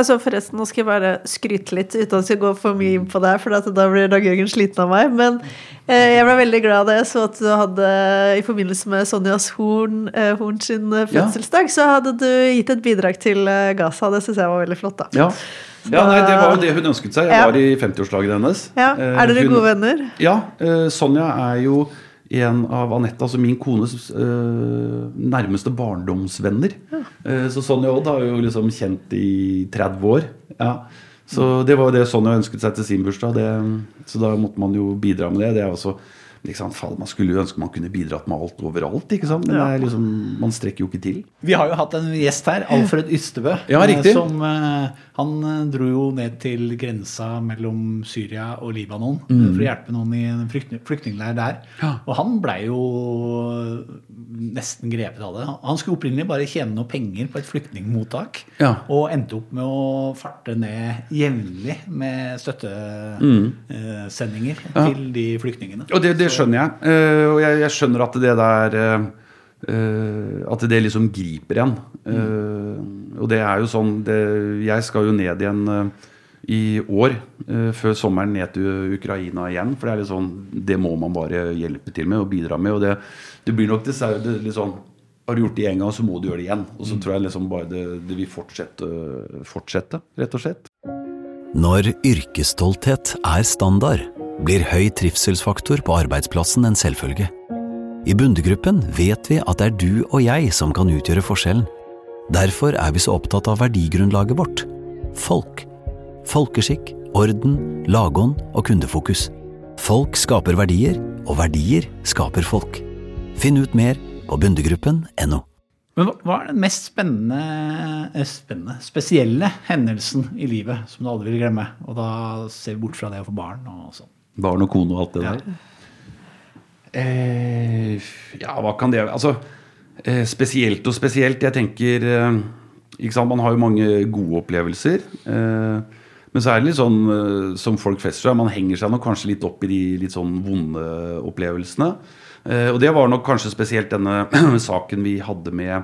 så forresten, nå skal jeg bare skryte litt uten at jeg går for mye inn på det, for da blir Dag Jørgen sliten av meg. Men eh, jeg ble veldig glad da jeg så at du hadde, i forbindelse med Sonjas Horn, eh, Horn sin fødselsdag, Ja. så hadde du gitt et bidrag til eh, Gaza. Det syns jeg var veldig flott, da. Ja. ja, nei, Det var jo det hun ønsket seg. Jeg Ja. var i 50-årsdagen hennes. Ja, Eh, Er dere hun- gode venner? Ja. eh, Sonja er jo en av Anette, altså min kones eh, nærmeste barndomsvenner. Eh, så Sonja Odd har jo liksom kjent i 30 år. Ja. Så det var jo det Sonja ønsket seg til sin bursdag. Det, så da måtte man jo bidra med det. Det er også sant, Man skulle jo ønske man kunne bidratt med alt overalt, ikke sant? men det er liksom, man strekker jo ikke til. Vi har jo hatt en gjest her, Alfred Ystebø. Ja, eh. Som, eh, han eh, dro jo ned til grensa mellom Syria og Libanon Mm. for å hjelpe noen i en flyktning, flyktningleir der. Og han blei jo nesten grepet av det. Han skulle opprinnelig bare tjene noe penger på et flyktningmottak. Ja. Og endte opp med å farte ned jevnlig med Mm. støttesendinger til de flyktningene. Og det, det skjønner jeg. Eh, og jeg, jeg skjønner at det der eh, eh, At det liksom griper en. Mm. og det er jo sånn det, Jeg skal jo ned igjen i år, før sommeren, ned til Ukraina igjen. For det er litt sånn Det må man bare hjelpe til med og bidra med. Og det, det blir nok dessverre det, litt sånn Har du gjort det én gang, så må du gjøre det igjen. Og så tror jeg liksom bare det, det vil fortsette, fortsette, rett og slett. Når yrkesstolthet er standard, blir høy trivselsfaktor på arbeidsplassen en selvfølge. I Bundegruppen vet vi at det er du og jeg som kan utgjøre forskjellen. Derfor er vi så opptatt av verdigrunnlaget vårt folk. Folkeskikk, orden, lagånd og kundefokus. Folk skaper verdier, og verdier skaper folk. Finn ut mer på bundegruppen.no. Men hva- er den mest spennende, eh, spennende, spesielle hendelsen i livet som du aldri vil glemme? Og da ser vi bort fra det å få barn og sånn. Barn og kone og alt det Ja. der. Eh, ja, hva kan det være? Altså, eh, spesielt og spesielt. Jeg tenker eh, ikke sant, Man har jo mange gode opplevelser. Eh, men så er det litt sånn eh, som folk flest tror man henger seg nok kanskje litt opp i de litt sånn vonde opplevelsene. Eh, og det var nok kanskje spesielt denne [CLEARS THROAT] saken vi hadde med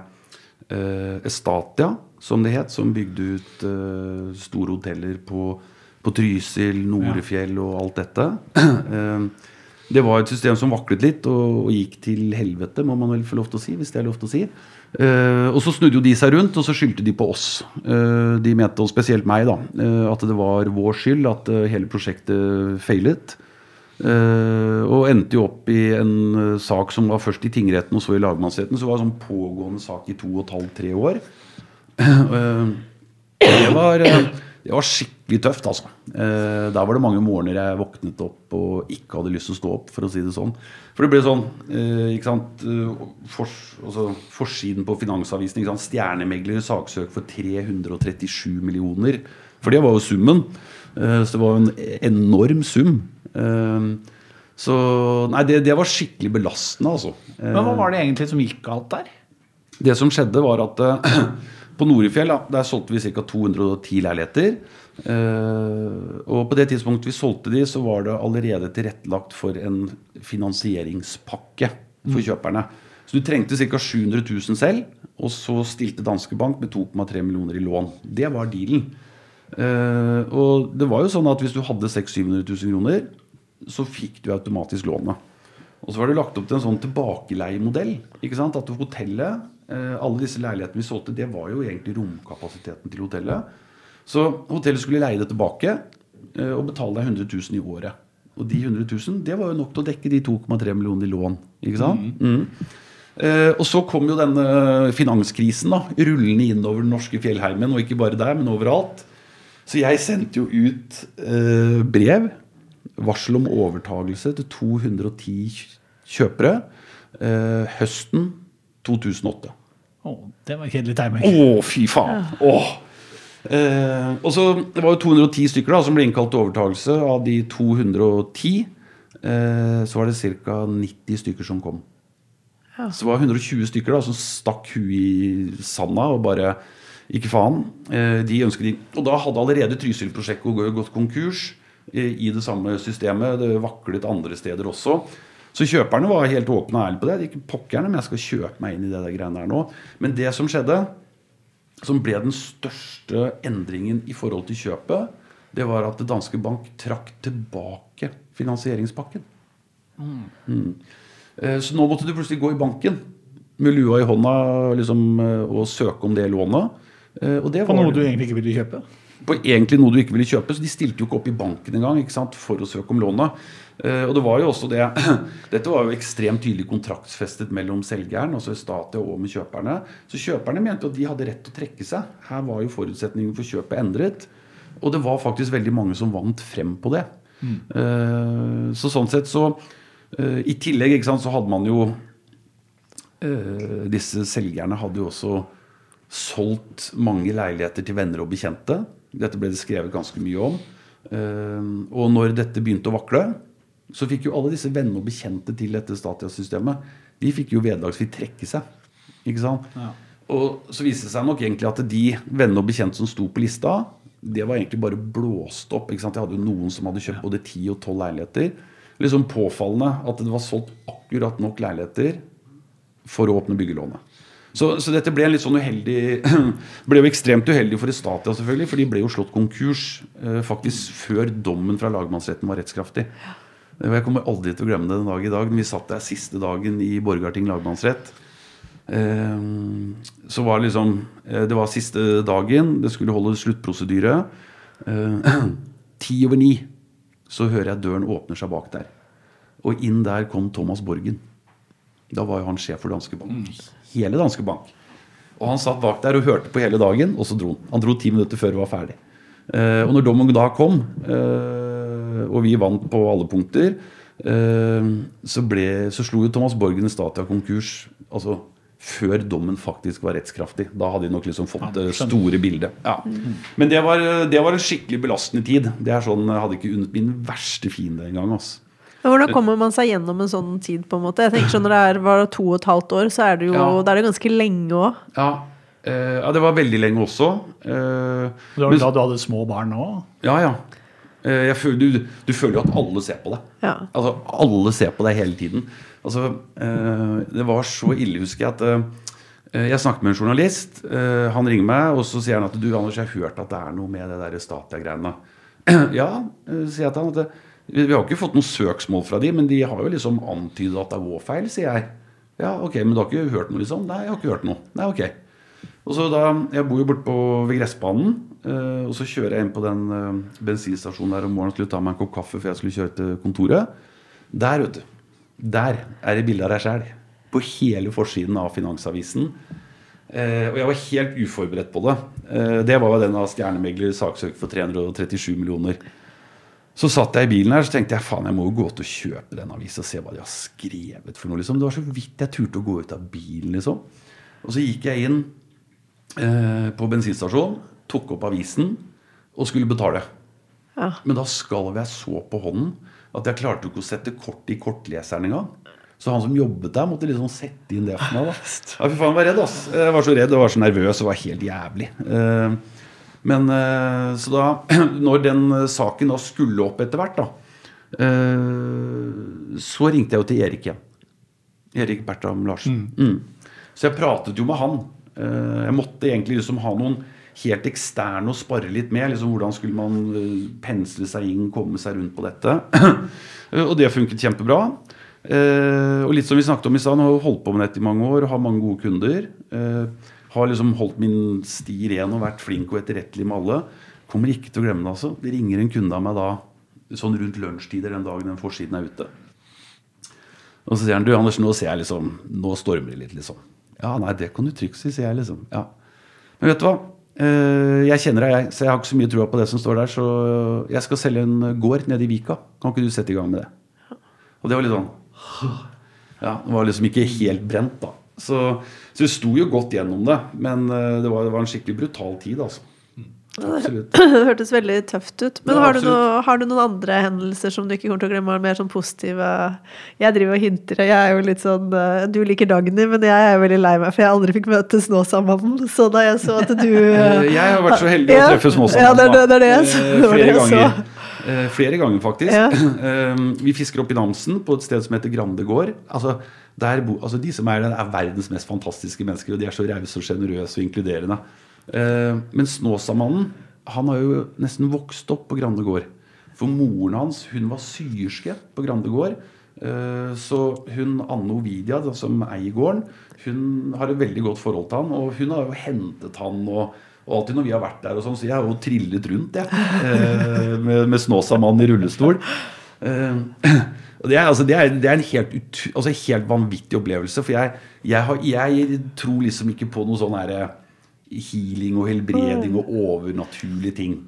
eh, Estatia, som det het, som bygde ut eh, store hoteller på, på Trysil, Norefjell og alt dette. [CLEARS THROAT] Det var et system som vaklet litt og, og gikk til helvete, må man vel få lov til å si. hvis det er lov til å si. Uh, og så snudde jo de seg rundt, og så skyldte de på oss. Uh, de mente, og spesielt meg, da, uh, at det var vår skyld at hele prosjektet feilet. Eh, og endte jo opp i en eh, sak som var først i tingretten og så i lagmannsretten. Så var det en sånn pågående sak i to og et halvt, tre år. Eh, det var, det var skikkelig tøft, altså. Der var det mange morgener jeg våknet opp og ikke hadde lyst til å stå opp, for å si det sånn. For det ble sånn, ikke sant fors, altså, Forsiden på Finansavisen. Ikke sant? Stjernemegler saksøk for 337 millioner. For det var jo summen. Eh, Så det var jo en enorm sum. Eh, Så nei, det, det var skikkelig belastende, altså. Men hva var det egentlig som gikk galt der? det som skjedde, var at eh, [CLEARS THROAT] på Norefjell da, der solgte vi ca. 210 leiligheter. Og på det tidspunktet vi solgte de, så var det allerede tilrettelagt for en finansieringspakke for kjøperne. Så du trengte ca. 700 000 selv, og så stilte Danske Bank med 2,3 millioner i lån. Det var dealen. Eh, og det var jo sånn at hvis du hadde 600 000-700 000 kroner, så fikk du automatisk lånet. Og så var det lagt opp til en sånn tilbakeleiemodell. ikke sant? At hotellet, uh, alle disse leilighetene vi solgte, det var jo egentlig romkapasiteten til hotellet. Så hotellet skulle leie det tilbake uh, og betale deg 100 000 i året. Og de 100 000, det var jo nok til å dekke de 2,3 millioner i lån. ikke sant? Mm. Eh, og så kom jo denne finanskrisen da, rullende innover den norske fjellheimen, og ikke bare der, men overalt. Så jeg sendte jo ut eh, brev, varsel om overtagelse til 210 kjøpere eh, høsten 2008. Å, det var kjedelig timing. Å, fy faen! Åh. Eh, og så, Det var jo 210 stykker da, som ble innkalt til overtagelse. Av de 210 eh, så var det ca. 90 stykker som kom. Så det var 120 stykker da, som stakk huet i sanda og bare Ikke faen. Eh, de de, Og da hadde allerede Trysil-prosjektet gått konkurs eh, i det samme systemet. Det vaklet andre steder også. Så kjøperne var helt åpne og ærlige på det. De ikke pokkerne, men jeg skal kjøpe meg inn i det der greiene der nå. Men det som skjedde, som ble den største endringen i forhold til kjøpet, det var at det danske bank trakk tilbake finansieringspakken. Mm. Mm. Så nå måtte du plutselig gå i banken med lua i hånda liksom, eh, og søke om det lånet. Eh, På noe du egentlig ikke ville kjøpe? på egentlig noe du ikke ville kjøpe. Så de stilte jo ikke opp i banken engang for å søke om lånet. Eh, og det var jo også det [CLEARS THROAT] Dette var jo ekstremt tydelig kontraktsfestet mellom selgeren, altså Estatia, og med kjøperne. Så kjøperne mente at de hadde rett til å trekke seg. Her var jo forutsetningen for kjøpet endret. Og det var faktisk veldig mange som vant frem på det. Mm. så sånn sett så eh, I tillegg sant, så hadde man jo eh, Disse selgerne hadde jo også solgt mange leiligheter til venner og bekjente. Dette ble det skrevet ganske mye om. Eh, og når dette begynte å vakle, så fikk jo alle disse venner og bekjente til dette Statia-systemet De fikk jo vederlagsfritt trekke seg. Ikke sant? Og så viste det seg nok egentlig at de venner og bekjente som sto på lista, det var egentlig bare blåst opp. Ikke sant? Jeg hadde jo noen som hadde kjøpt både 10 og 12 leiligheter. Sånn påfallende at det var solgt akkurat nok leiligheter for å åpne byggelånet. Så, så dette ble en litt sånn uheldig [CLEARS THROAT] ble jo ekstremt uheldig for Estatia, selvfølgelig, for de ble jo slått konkurs eh, faktisk før dommen fra lagmannsretten var rettskraftig. Eh, Jeg kommer aldri til å glemme det den dag i dag. Vi satt der siste dagen i Borgarting lagmannsrett. Eh, så var det liksom eh, Det var siste dagen. Det skulle holde sluttprosedyre. Eh, [CLEARS THROAT] Ti over ni så hører jeg døren åpner seg bak der. Og inn der kom Thomas Borgen. Da var jo han sjef for Danske Bank. Hele Danske Bank. Og han satt bak der og hørte på hele dagen, og så dro han. Han dro ti minutter før det var ferdig. Eh, og når dommen da kom, eh, og vi vant på alle punkter, eh, så, ble, så slo jo Thomas Borgen Statia konkurs altså, før dommen faktisk var rettskraftig. Da hadde de nok liksom fått det store bildet. Ja. Men det var, det var en skikkelig belastende tid. Det er sånn, Jeg hadde ikke unnet min verste fiende engang. Altså. Hvordan kommer man seg gjennom en sånn tid? på en måte? Jeg tenker sånn Når det er var det to og et halvt år, så er det jo Ja. det er det ganske lenge òg. Ja, eh, ja, det var veldig lenge også. Eh, Det var men- da du hadde små barn òg? Ja, ja. Eh, Jeg føler, du, du føler jo at alle ser på deg. Ja. Altså, alle ser på deg hele tiden. Altså, eh, det var så ille, husker jeg, at eh, jeg snakket med en journalist. eh, han ringer meg, og så sier han at du, Anders, jeg har hørt at det er noe med det der Statia-greiene. [CLEARS THROAT] ja, eh, sier jeg til han. At det, vi vi har ikke fått noe søksmål fra de, men de har jo liksom antydet at det er vår feil, sier jeg. Ja, ok, men du har ikke hørt noe, liksom? Nei, jeg har ikke hørt noe. Nei, ok. Og så da, Jeg bor jo borte ved gressbanen. eh, og så kjører jeg inn på den eh, bensinstasjonen der om morgenen skulle ta meg en kopp kaffe før jeg skulle kjøre til kontoret. Der, vet du. Der er det bilde av deg sjæl. På hele forsiden av Finansavisen. Eh, og jeg var helt uforberedt på det. Eh, det var jo den av stjernemegler saksøkt for 337 millioner. Så satt jeg i bilen her så tenkte jeg faen, jeg må jo gå ut og kjøpe den avisa og se hva de har skrevet. for noe liksom. Det var så vidt jeg turte å gå ut av bilen. liksom. Og så gikk jeg inn eh, på bensinstasjonen, tok opp avisen og skulle betale. Ja. Men da skalv jeg så på hånden at jeg klarte ikke å sette kort i kortleseren engang. Så han som jobbet der, måtte liksom sette inn det for meg. da. [LAUGHS] Ja, fy faen, jeg var redd, ass. Jeg var så redd og var så nervøs og var helt jævlig. Eh, Men eh, så da, [CLEARS THROAT] når den eh, saken da skulle opp etter hvert, da, eh, så ringte jeg jo til Erik igjen. Erik Bertram Larsen. Mm. Så jeg pratet jo med han. Jeg måtte egentlig liksom ha noen helt eksterne å spare litt med. liksom Hvordan skulle man pensle seg inn, komme seg rundt på dette. [CLEARS THROAT] Og det funket kjempebra. Og litt som vi snakket om i stad, har holdt på med dette i mange år og har mange gode kunder. Har liksom holdt min sti ren og vært flink og etterrettelig med alle. Kommer ikke til å glemme det, altså. Det ringer en kunde av meg da sånn rundt lunsjtider den dagen den forsiden er ute. Og så sier han du Anders, nå ser jeg liksom Nå stormer det litt, liksom. Ja, nei, det kan du trygt si, sier jeg liksom. Ja. Men vet du hva? Eh, Jeg kjenner deg, jeg, så jeg har ikke så mye trua på det som står der. Så jeg skal selge en gård nede i Vika. Kan ikke du sette i gang med det? Og det var litt sånn Ja, det var liksom ikke helt brent, da. Så, så vi sto jo godt gjennom det. Men eh, det var, det var en skikkelig brutal tid, altså. Absolutt. [CLEARS THROAT] Det hørtes veldig tøft ut. Men Ja, har, du noe, har du noen andre hendelser som du ikke kommer til å glemme? Mer sånn positive Jeg driver og hinter, og jeg er jo litt sånn eh, Du liker Dagny, men jeg er jo veldig lei meg, for jeg aldri fikk møte Snåsamannen. Så da jeg så at du [LAUGHS] Jeg har vært så heldig å treffe Snåsamannen. Ja, det det- det Eh, [LAUGHS] det Flere ganger. så. Eh, Flere ganger, faktisk. Ja. [LAUGHS] Eh, Vi fisker opp i Namsen, på et sted som heter Grande gård. Altså, der bo, altså De som er der, er verdens mest fantastiske mennesker, og de er så rause og sjenerøse og inkluderende. Eh, Men Snåsamannen han har jo nesten vokst opp på Grande gård. For moren hans hun var syerske på Grande gård. Så hun Anne Ovidia, som eier gården, hun har et veldig godt forhold til han. Og hun har jo hentet han og, og alltid når vi har vært der og sånn, så jeg har jo trillet rundt, jeg. eh, Med, med Snåsamannen i rullestol. Eh, [CLEARS THROAT] det er, altså, det er, det er en helt, ut, altså, helt vanvittig opplevelse. For jeg, jeg, har, jeg tror liksom ikke på noe sånn healing og helbreding og overnaturlige ting.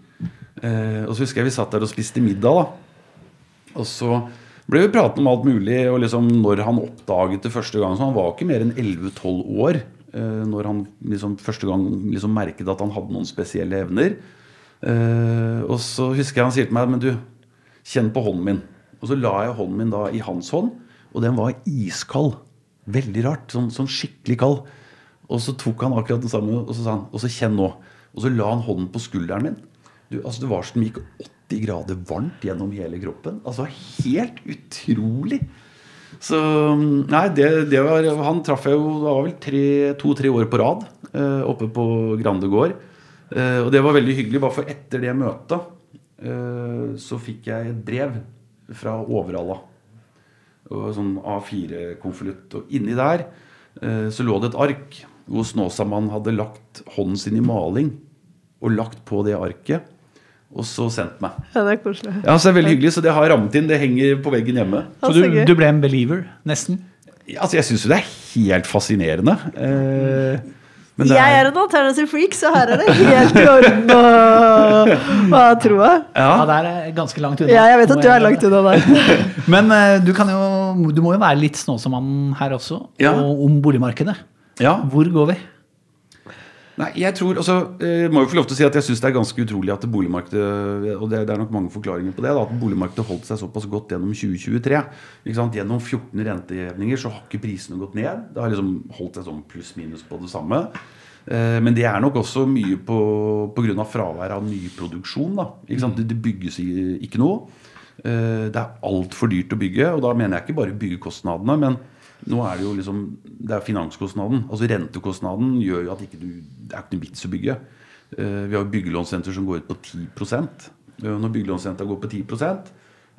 Eh, og så husker jeg vi satt der og spiste middag, da. Og så ble vi pratet om alt mulig, og liksom når han oppdaget det første gang Så han var ikke mer enn 11-12 år når han liksom første gang liksom merket at han hadde noen spesielle evner. Eh, og så husker jeg han sier til meg Men du, kjenn på hånden min. Og så la jeg hånden min da i hans hånd, og den var iskald. Veldig rart. Sånn, sånn skikkelig kald. Og så tok han akkurat den samme, og så sa han Og så kjenn nå. Og så la han hånden på skulderen min. Du, altså Det var som gikk 80 grader varmt gjennom hele kroppen. Altså Helt utrolig. Så Nei, det, det var Han traff jeg jo Det var vel tre- to-tre år på rad eh, oppe på Grande gård. Eh, og det var veldig hyggelig, bare for etter det møtet eh, så fikk jeg et brev fra Overhalla. Sånn A4-konvolutt. Og inni der eh, så lå det et ark hvor Snåsamann hadde lagt hånden sin i maling. Og lagt på det arket. Og så sendt meg. Ja, det er koselig. Ja, så det er veldig hyggelig, så det har rammet inn. Det henger på veggen hjemme. Så du, du ble en believer, nesten? Altså, Jeg syns jo det er helt fascinerende. Eh, Men det Jeg er en alternativ freak, så her er det helt i orden å ha troa. Ja, det er ganske langt unna. Ja, jeg vet at du er langt unna der. [LAUGHS] [LAUGHS] Men eh, du, kan jo, du må jo være litt snåsamann her også, Ja. og om boligmarkedet. Ja. Hvor går vi? Nei, jeg tror, altså, jeg må jo få lov til å si at jeg syns det er ganske utrolig at boligmarkedet Og det, er nok mange forklaringer på det. Da, at boligmarkedet holdt seg såpass godt gjennom 2023. Ikke sant? Gjennom 14 rentehevninger så har ikke prisene gått ned. Det har liksom holdt seg sånn pluss-minus på det samme. Eh, Men det er nok også mye på pga. fraværet av nyproduksjon. Da. Ikke sant? Det, det bygges ikke noe. Eh, Det er altfor dyrt å bygge, og da mener jeg ikke bare byggekostnadene. men nå er det jo liksom Det er finanskostnaden. Altså rentekostnaden gjør jo at ikke du, det er ikke noe vits å bygge. Eh, Vi har jo byggelånssenter som går ut på 10 Eh, Når byggelånssenteret går på 10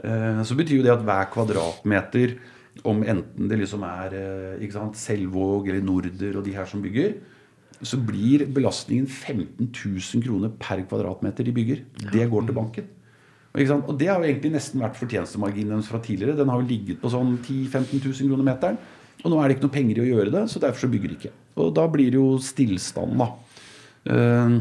eh, så betyr jo det at hver kvadratmeter, om enten det liksom er ikke sant, Selvåg eller Norder og de her som bygger, så blir belastningen 15 000 kroner per kvadratmeter de bygger. Det går til banken. Og, det har jo egentlig nesten vært fortjenestemarginen fra tidligere. Den har jo ligget på sånn 10 000-15 000 kroner meteren. Og nå er det ikke noe penger i å gjøre det, så derfor så bygger de ikke. Og da blir det jo stillstand, da. Eh,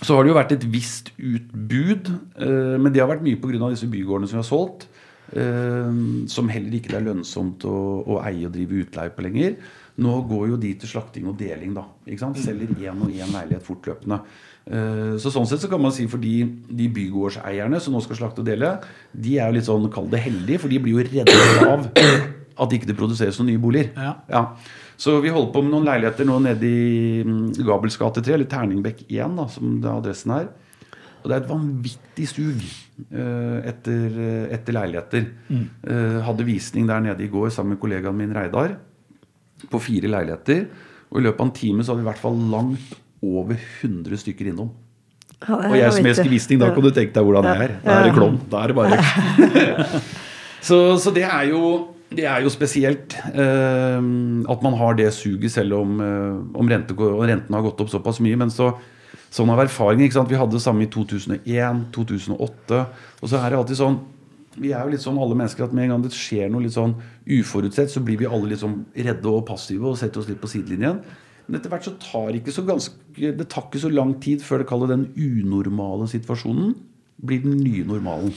Så har det jo vært et visst utbud, eh, men det har vært mye pga. disse bygårdene som vi har solgt. eh, Som heller ikke det er lønnsomt å, å eie og drive utleie på lenger. Nå går jo de til slakting og deling, da. Selger én og én leilighet fortløpende. Eh, Så sånn sett så kan man si for de, de bygårdseierne som nå skal slakte og dele, de er jo litt sånn, kall det heldige, for de blir jo redde av at ikke det produseres noen nye boliger. Ja. Så vi holder på med noen leiligheter nå nede i mm, Gabels gate 3, eller Terningbekk 1, da, som det er adressen her. Og det er et vanvittig sug eh, etter, eh, etter leiligheter. Mm. hadde visning der nede i går sammen med kollegaen min Reidar på fire leiligheter. Og i løpet av en time så hadde vi i hvert fall langt over 100 stykker innom. Ja, Og jeg som elsker visning, da kan du tenke deg hvordan jeg er. Da er det klovn. Da er det bare [LAUGHS] så, så det er jo det er jo spesielt eh, at man har det suget, selv om, eh, om rente, renten har gått opp såpass mye. Men så, sånn av erfaring ikke sant? Vi hadde det samme i 2001, 2008. Og så er det alltid sånn Vi er jo litt sånn alle mennesker at med en gang det skjer noe litt sånn uforutsett, så blir vi alle litt sånn redde og passive og setter oss litt på sidelinjen. Men etter hvert så tar ikke så ganske, det tar ikke så lang tid før det kaller den unormale situasjonen blir den nye normalen.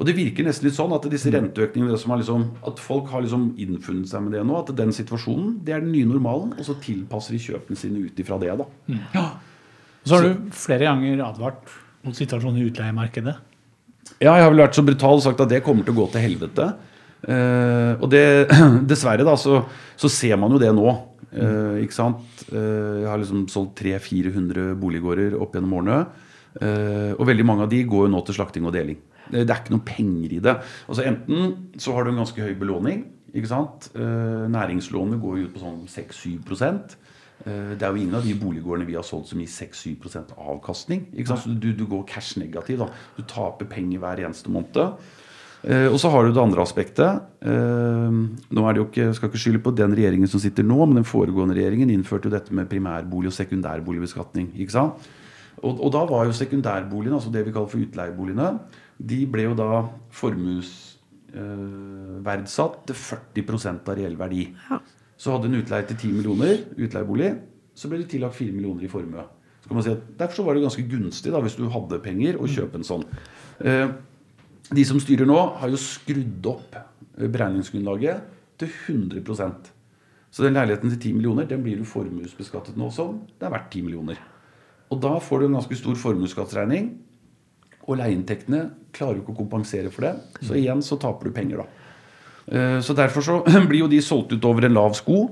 Og det virker nesten litt sånn at disse renteøkningene det som har liksom, At folk har liksom innfunnet seg med det nå. At den situasjonen det er den nye normalen. Og så tilpasser de kjøpene sine ut ifra det. da. Så har du flere ganger advart mot situasjonen i utleiemarkedet. Ja, jeg har vel vært så brutal og sagt at det kommer til å gå til helvete. Eh, og det, [CLEARS THROAT] dessverre, da, så, så ser man jo det nå. Eh, ikke sant? Eh, jeg har liksom solgt 300-400 boliggårder opp gjennom årene. Eh, og veldig mange av de går jo nå til slakting og deling. Det, er ikke noen penger i det. Altså Enten så har du en ganske høy belåning. ikke sant? Næringslånet går jo ut på sånn 6-7 Eh, Det er jo ingen av de boliggårdene vi har solgt som gir 6-7% avkastning. ikke sant? Så du, du går cash negativ. da. Du taper penger hver eneste måned. Eh, og så har du det andre aspektet. Eh, nå er det jo ikke, skal ikke skylde på den regjeringen som sitter nå, men den foregående regjeringen innførte jo dette med primærbolig- og sekundærboligbeskatning. ikke sant? Og, og da var jo sekundærboligene, altså det vi kaller for utleieboligene, de ble jo da formuesverdsatt til 40 av reell verdi. Så hadde en utleie til 10 millioner, utleiebolig, så ble det tillagt 4 millioner i formue. Så kan man si at Derfor så var det ganske gunstig da, hvis du hadde penger, å kjøpe en sånn. Eh, de som styrer nå, har jo skrudd opp eh, beregningsgrunnlaget til 100% Så den leiligheten til 10 millioner den blir du formuesbeskattet nå som det er verdt 10 millioner. Og da får du en ganske stor formuesskattsregning. Og leieinntektene klarer jo ikke å kompensere for det. Så igjen så taper du penger, da. Eh, Så derfor så [CLEARS THROAT] blir jo de solgt ut over en lav sko.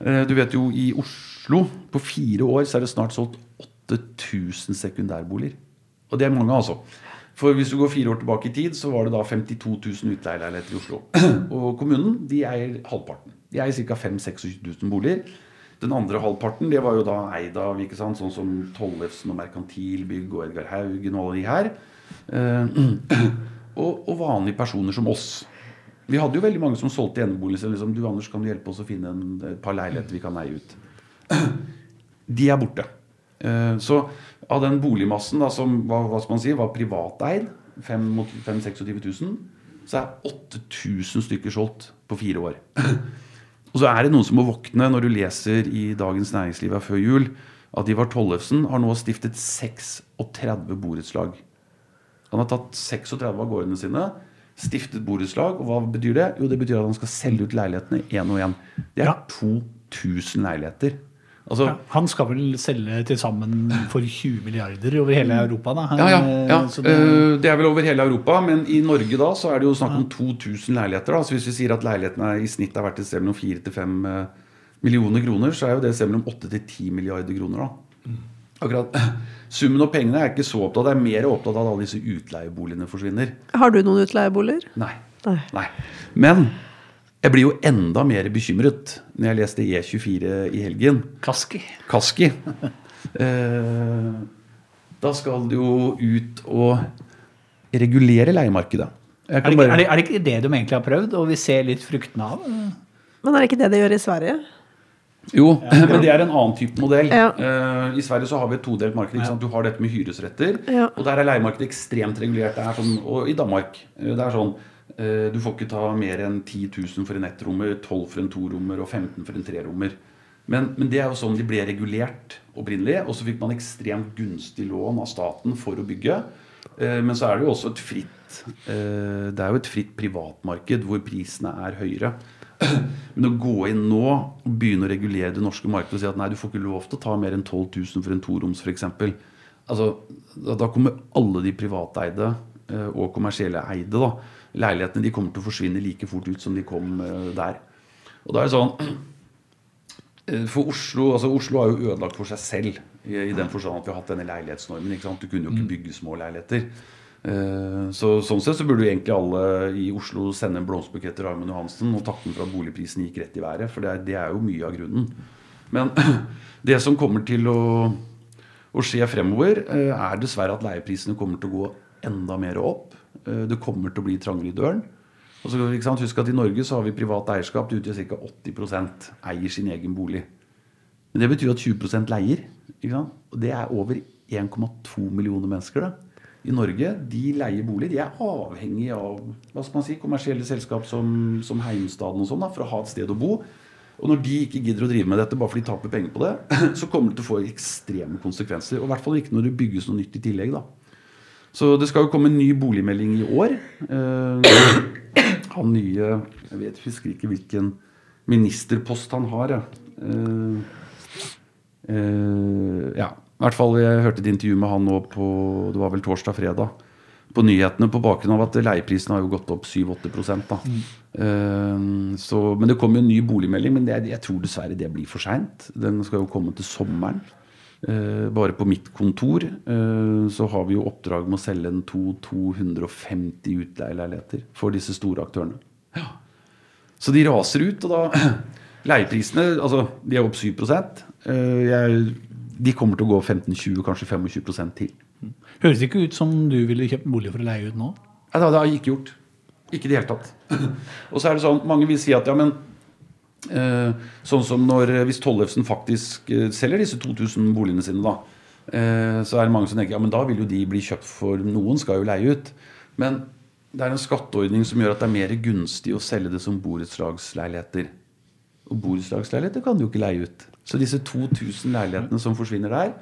Eh, Du vet jo i Oslo, på fire år så er det snart solgt 8000 sekundærboliger. Og det er mange, altså. For hvis du går fire år tilbake i tid, så var det da 52 000 utleieleiligheter i Oslo. [CLEARS THROAT] Og kommunen de eier halvparten. De eier ca. 5 26 000 boliger. Den andre halvparten det var jo da eid av ikke sant, sånn som Tollefsen og Merkantilbygg og Edgar Haugen og alle de her. Eh, [CLEARS THROAT] og, og vanlige personer som oss. Vi hadde jo veldig mange som solgte eneboligen sin. Liksom, du Anders, kan du hjelpe oss å finne en, et par leiligheter vi kan eie ut? [CLEARS THROAT] De er borte. Eh, Så av den boligmassen da, som var, hva skal man si, var privateid, 25 000, så er 8000 stykker solgt på fire år. [CLEARS THROAT] Og så er det noen som må våkne når du leser i Dagens Næringsliv før jul at Ivar Tollefsen har nå stiftet 36 borettslag. Han har tatt 36 av gårdene sine, stiftet borettslag. Og hva betyr det? Jo, det betyr at han skal selge ut leilighetene én og én. Det er Ja. 2000 leiligheter. Altså, Ja, han skal vel selge til sammen for 20 milliarder over hele Europa, da. Ja, ja. ja. Det, Eh, Det er vel over hele Europa, men i Norge da så er det jo snakk om 2000 leiligheter. da. Så Hvis vi sier at leilighetene i snitt har vært et sted mellom 4 til 5 millioner kroner, så er jo det et sted mellom 8 til 10 milliarder kroner. da. Akkurat [CLEARS THROAT] Summen og pengene er jeg ikke så opptatt av. Jeg er mer opptatt av at alle disse utleieboligene forsvinner. Har du noen utleieboliger? Nei. Nei. Nei. Men jeg blir jo enda mer bekymret når jeg leste E24 i helgen. Kaski. Kaski. Eh, da skal du jo ut og regulere leiemarkedet. Jeg Er det, bare- er, det, er det ikke det de egentlig har prøvd, og vi ser litt fruktene av? Men er det ikke det de gjør i Sverige? Jo, [LAUGHS] men det er en annen type modell. Ja. Uh, I Sverige så har vi et todelt marked. Ikke sant? Du har dette med hyresretter, Ja. og der er leiemarkedet ekstremt regulert. Det er sånn, og i Danmark eh, det er sånn Du får ikke ta mer enn 10 000 for en ettrommer, 12 for en torommer og 15 for en trerommer. Men, men det er jo sånn de ble regulert opprinnelig. Og så fikk man ekstremt gunstig lån av staten for å bygge. Eh, Men så er det jo også et fritt eh, Det er jo et fritt privatmarked hvor prisene er høyere. Men å gå inn nå og begynne å regulere det norske markedet og si at nei, du får ikke lov til å ta mer enn 12 000 for en toroms f.eks. Altså, da, kommer alle de privateide eh, og kommersielle eide da, leilighetene de kommer til å forsvinne like fort ut som de kom eh, der. Og da er det sånn eh, For Oslo altså Oslo har jo ødelagt for seg selv i, i den forstand at vi har hatt denne leilighetsnormen. ikke sant? Du kunne jo ikke bygge små leiligheter. Eh, Så, sånn sett så burde jo egentlig alle i Oslo sende en blomsterbukett til Raymond Johansen og takke for at boligprisen gikk rett i været, for det er, det er jo mye av grunnen. Men [CLEARS THROAT] det som kommer til å, å skje fremover, er dessverre at leieprisene kommer til å gå enda mer opp. Eh, Det kommer til å bli trangere i døren. Og så, ikke sant? Husk at I Norge så har vi privat eierskap. Det utgjør ca. 80% eier sin egen bolig. Men det betyr at 20% leier. Ikke sant? Og det er over 1,2 millioner mennesker. da. I Norge de leier bolig. De er avhengig av hva skal man si, kommersielle selskap som, som Heimstaden og sånn da, for å ha et sted å bo. Og når de ikke gidder å drive med dette bare fordi de taper penger på det, [CLEARS THROAT] så kommer det til å få ekstreme konsekvenser. Og i hvert fall ikke når det bygges noe nytt i tillegg. da. Så det skal jo komme en ny boligmelding i år. Eh, han nye Jeg vet, husker ikke hvilken ministerpost han har. Ja. Eh, eh, ja. I hvert fall, Jeg hørte et intervju med han nå på det var vel torsdag-fredag. På nyhetene på bakgrunn av at leieprisen har jo gått opp 7-8 da. uh, så, Men det kommer jo en ny boligmelding, men det, jeg tror dessverre det blir for seint. Den skal jo komme til sommeren. Eh, bare på mitt kontor eh, så har vi jo oppdrag med å selge en to 250 utleieleiligheter for disse store aktørene. Så de raser ut, og da [CLEARS THROAT] Leieprisene altså, de er opp 7 eh, jeg, De kommer til å gå 15-20, kanskje 25% til. Høres ikke ut som du ville kjøpt bolig for å leie ut nå. Nei, det har jeg ikke gjort. Ikke i det hele tatt. [CLEARS THROAT] og så er det sånn, Mange vil si at ja, men Sånn som når hvis Tollefsen faktisk eh, selger disse 2000 boligene sine, da. Eh, så er det mange som tenker ja, men da vil jo de bli kjøpt for Noen skal jo leie ut. Men det er en skatteordning som gjør at det er mer gunstig å selge det som borettslagsleiligheter. Og borettslagsleiligheter kan du jo ikke leie ut. Så disse 2000 leilighetene som forsvinner der,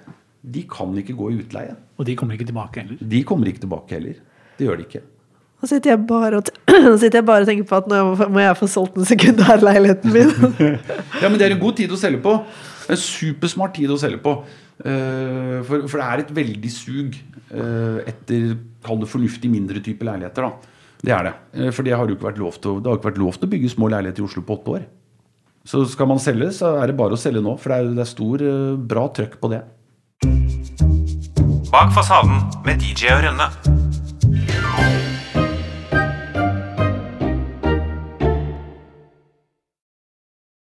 de kan ikke gå i utleie. Og de kommer ikke tilbake heller. De kommer ikke tilbake heller. Det gjør de ikke. Nå sitter jeg bare og, [CLEARS THROAT] sitter jeg bare og tenker på at nå må jeg få solgt den sekundærleiligheten min. [LAUGHS] Ja, men det er en god tid å selge på. En supersmart tid å selge på. Eh, For, for det er et veldig sug eh, etter kall det fornuftig mindre type leiligheter. da. Det er det. Eh, For det har jo ikke vært lov til det har ikke vært lov til å bygge små leiligheter i Oslo på åtte år. Så skal man selge, så er det bare å selge nå. For det er, det er stor, bra trøkk på det. Bak fasaden med DJ og Rønne.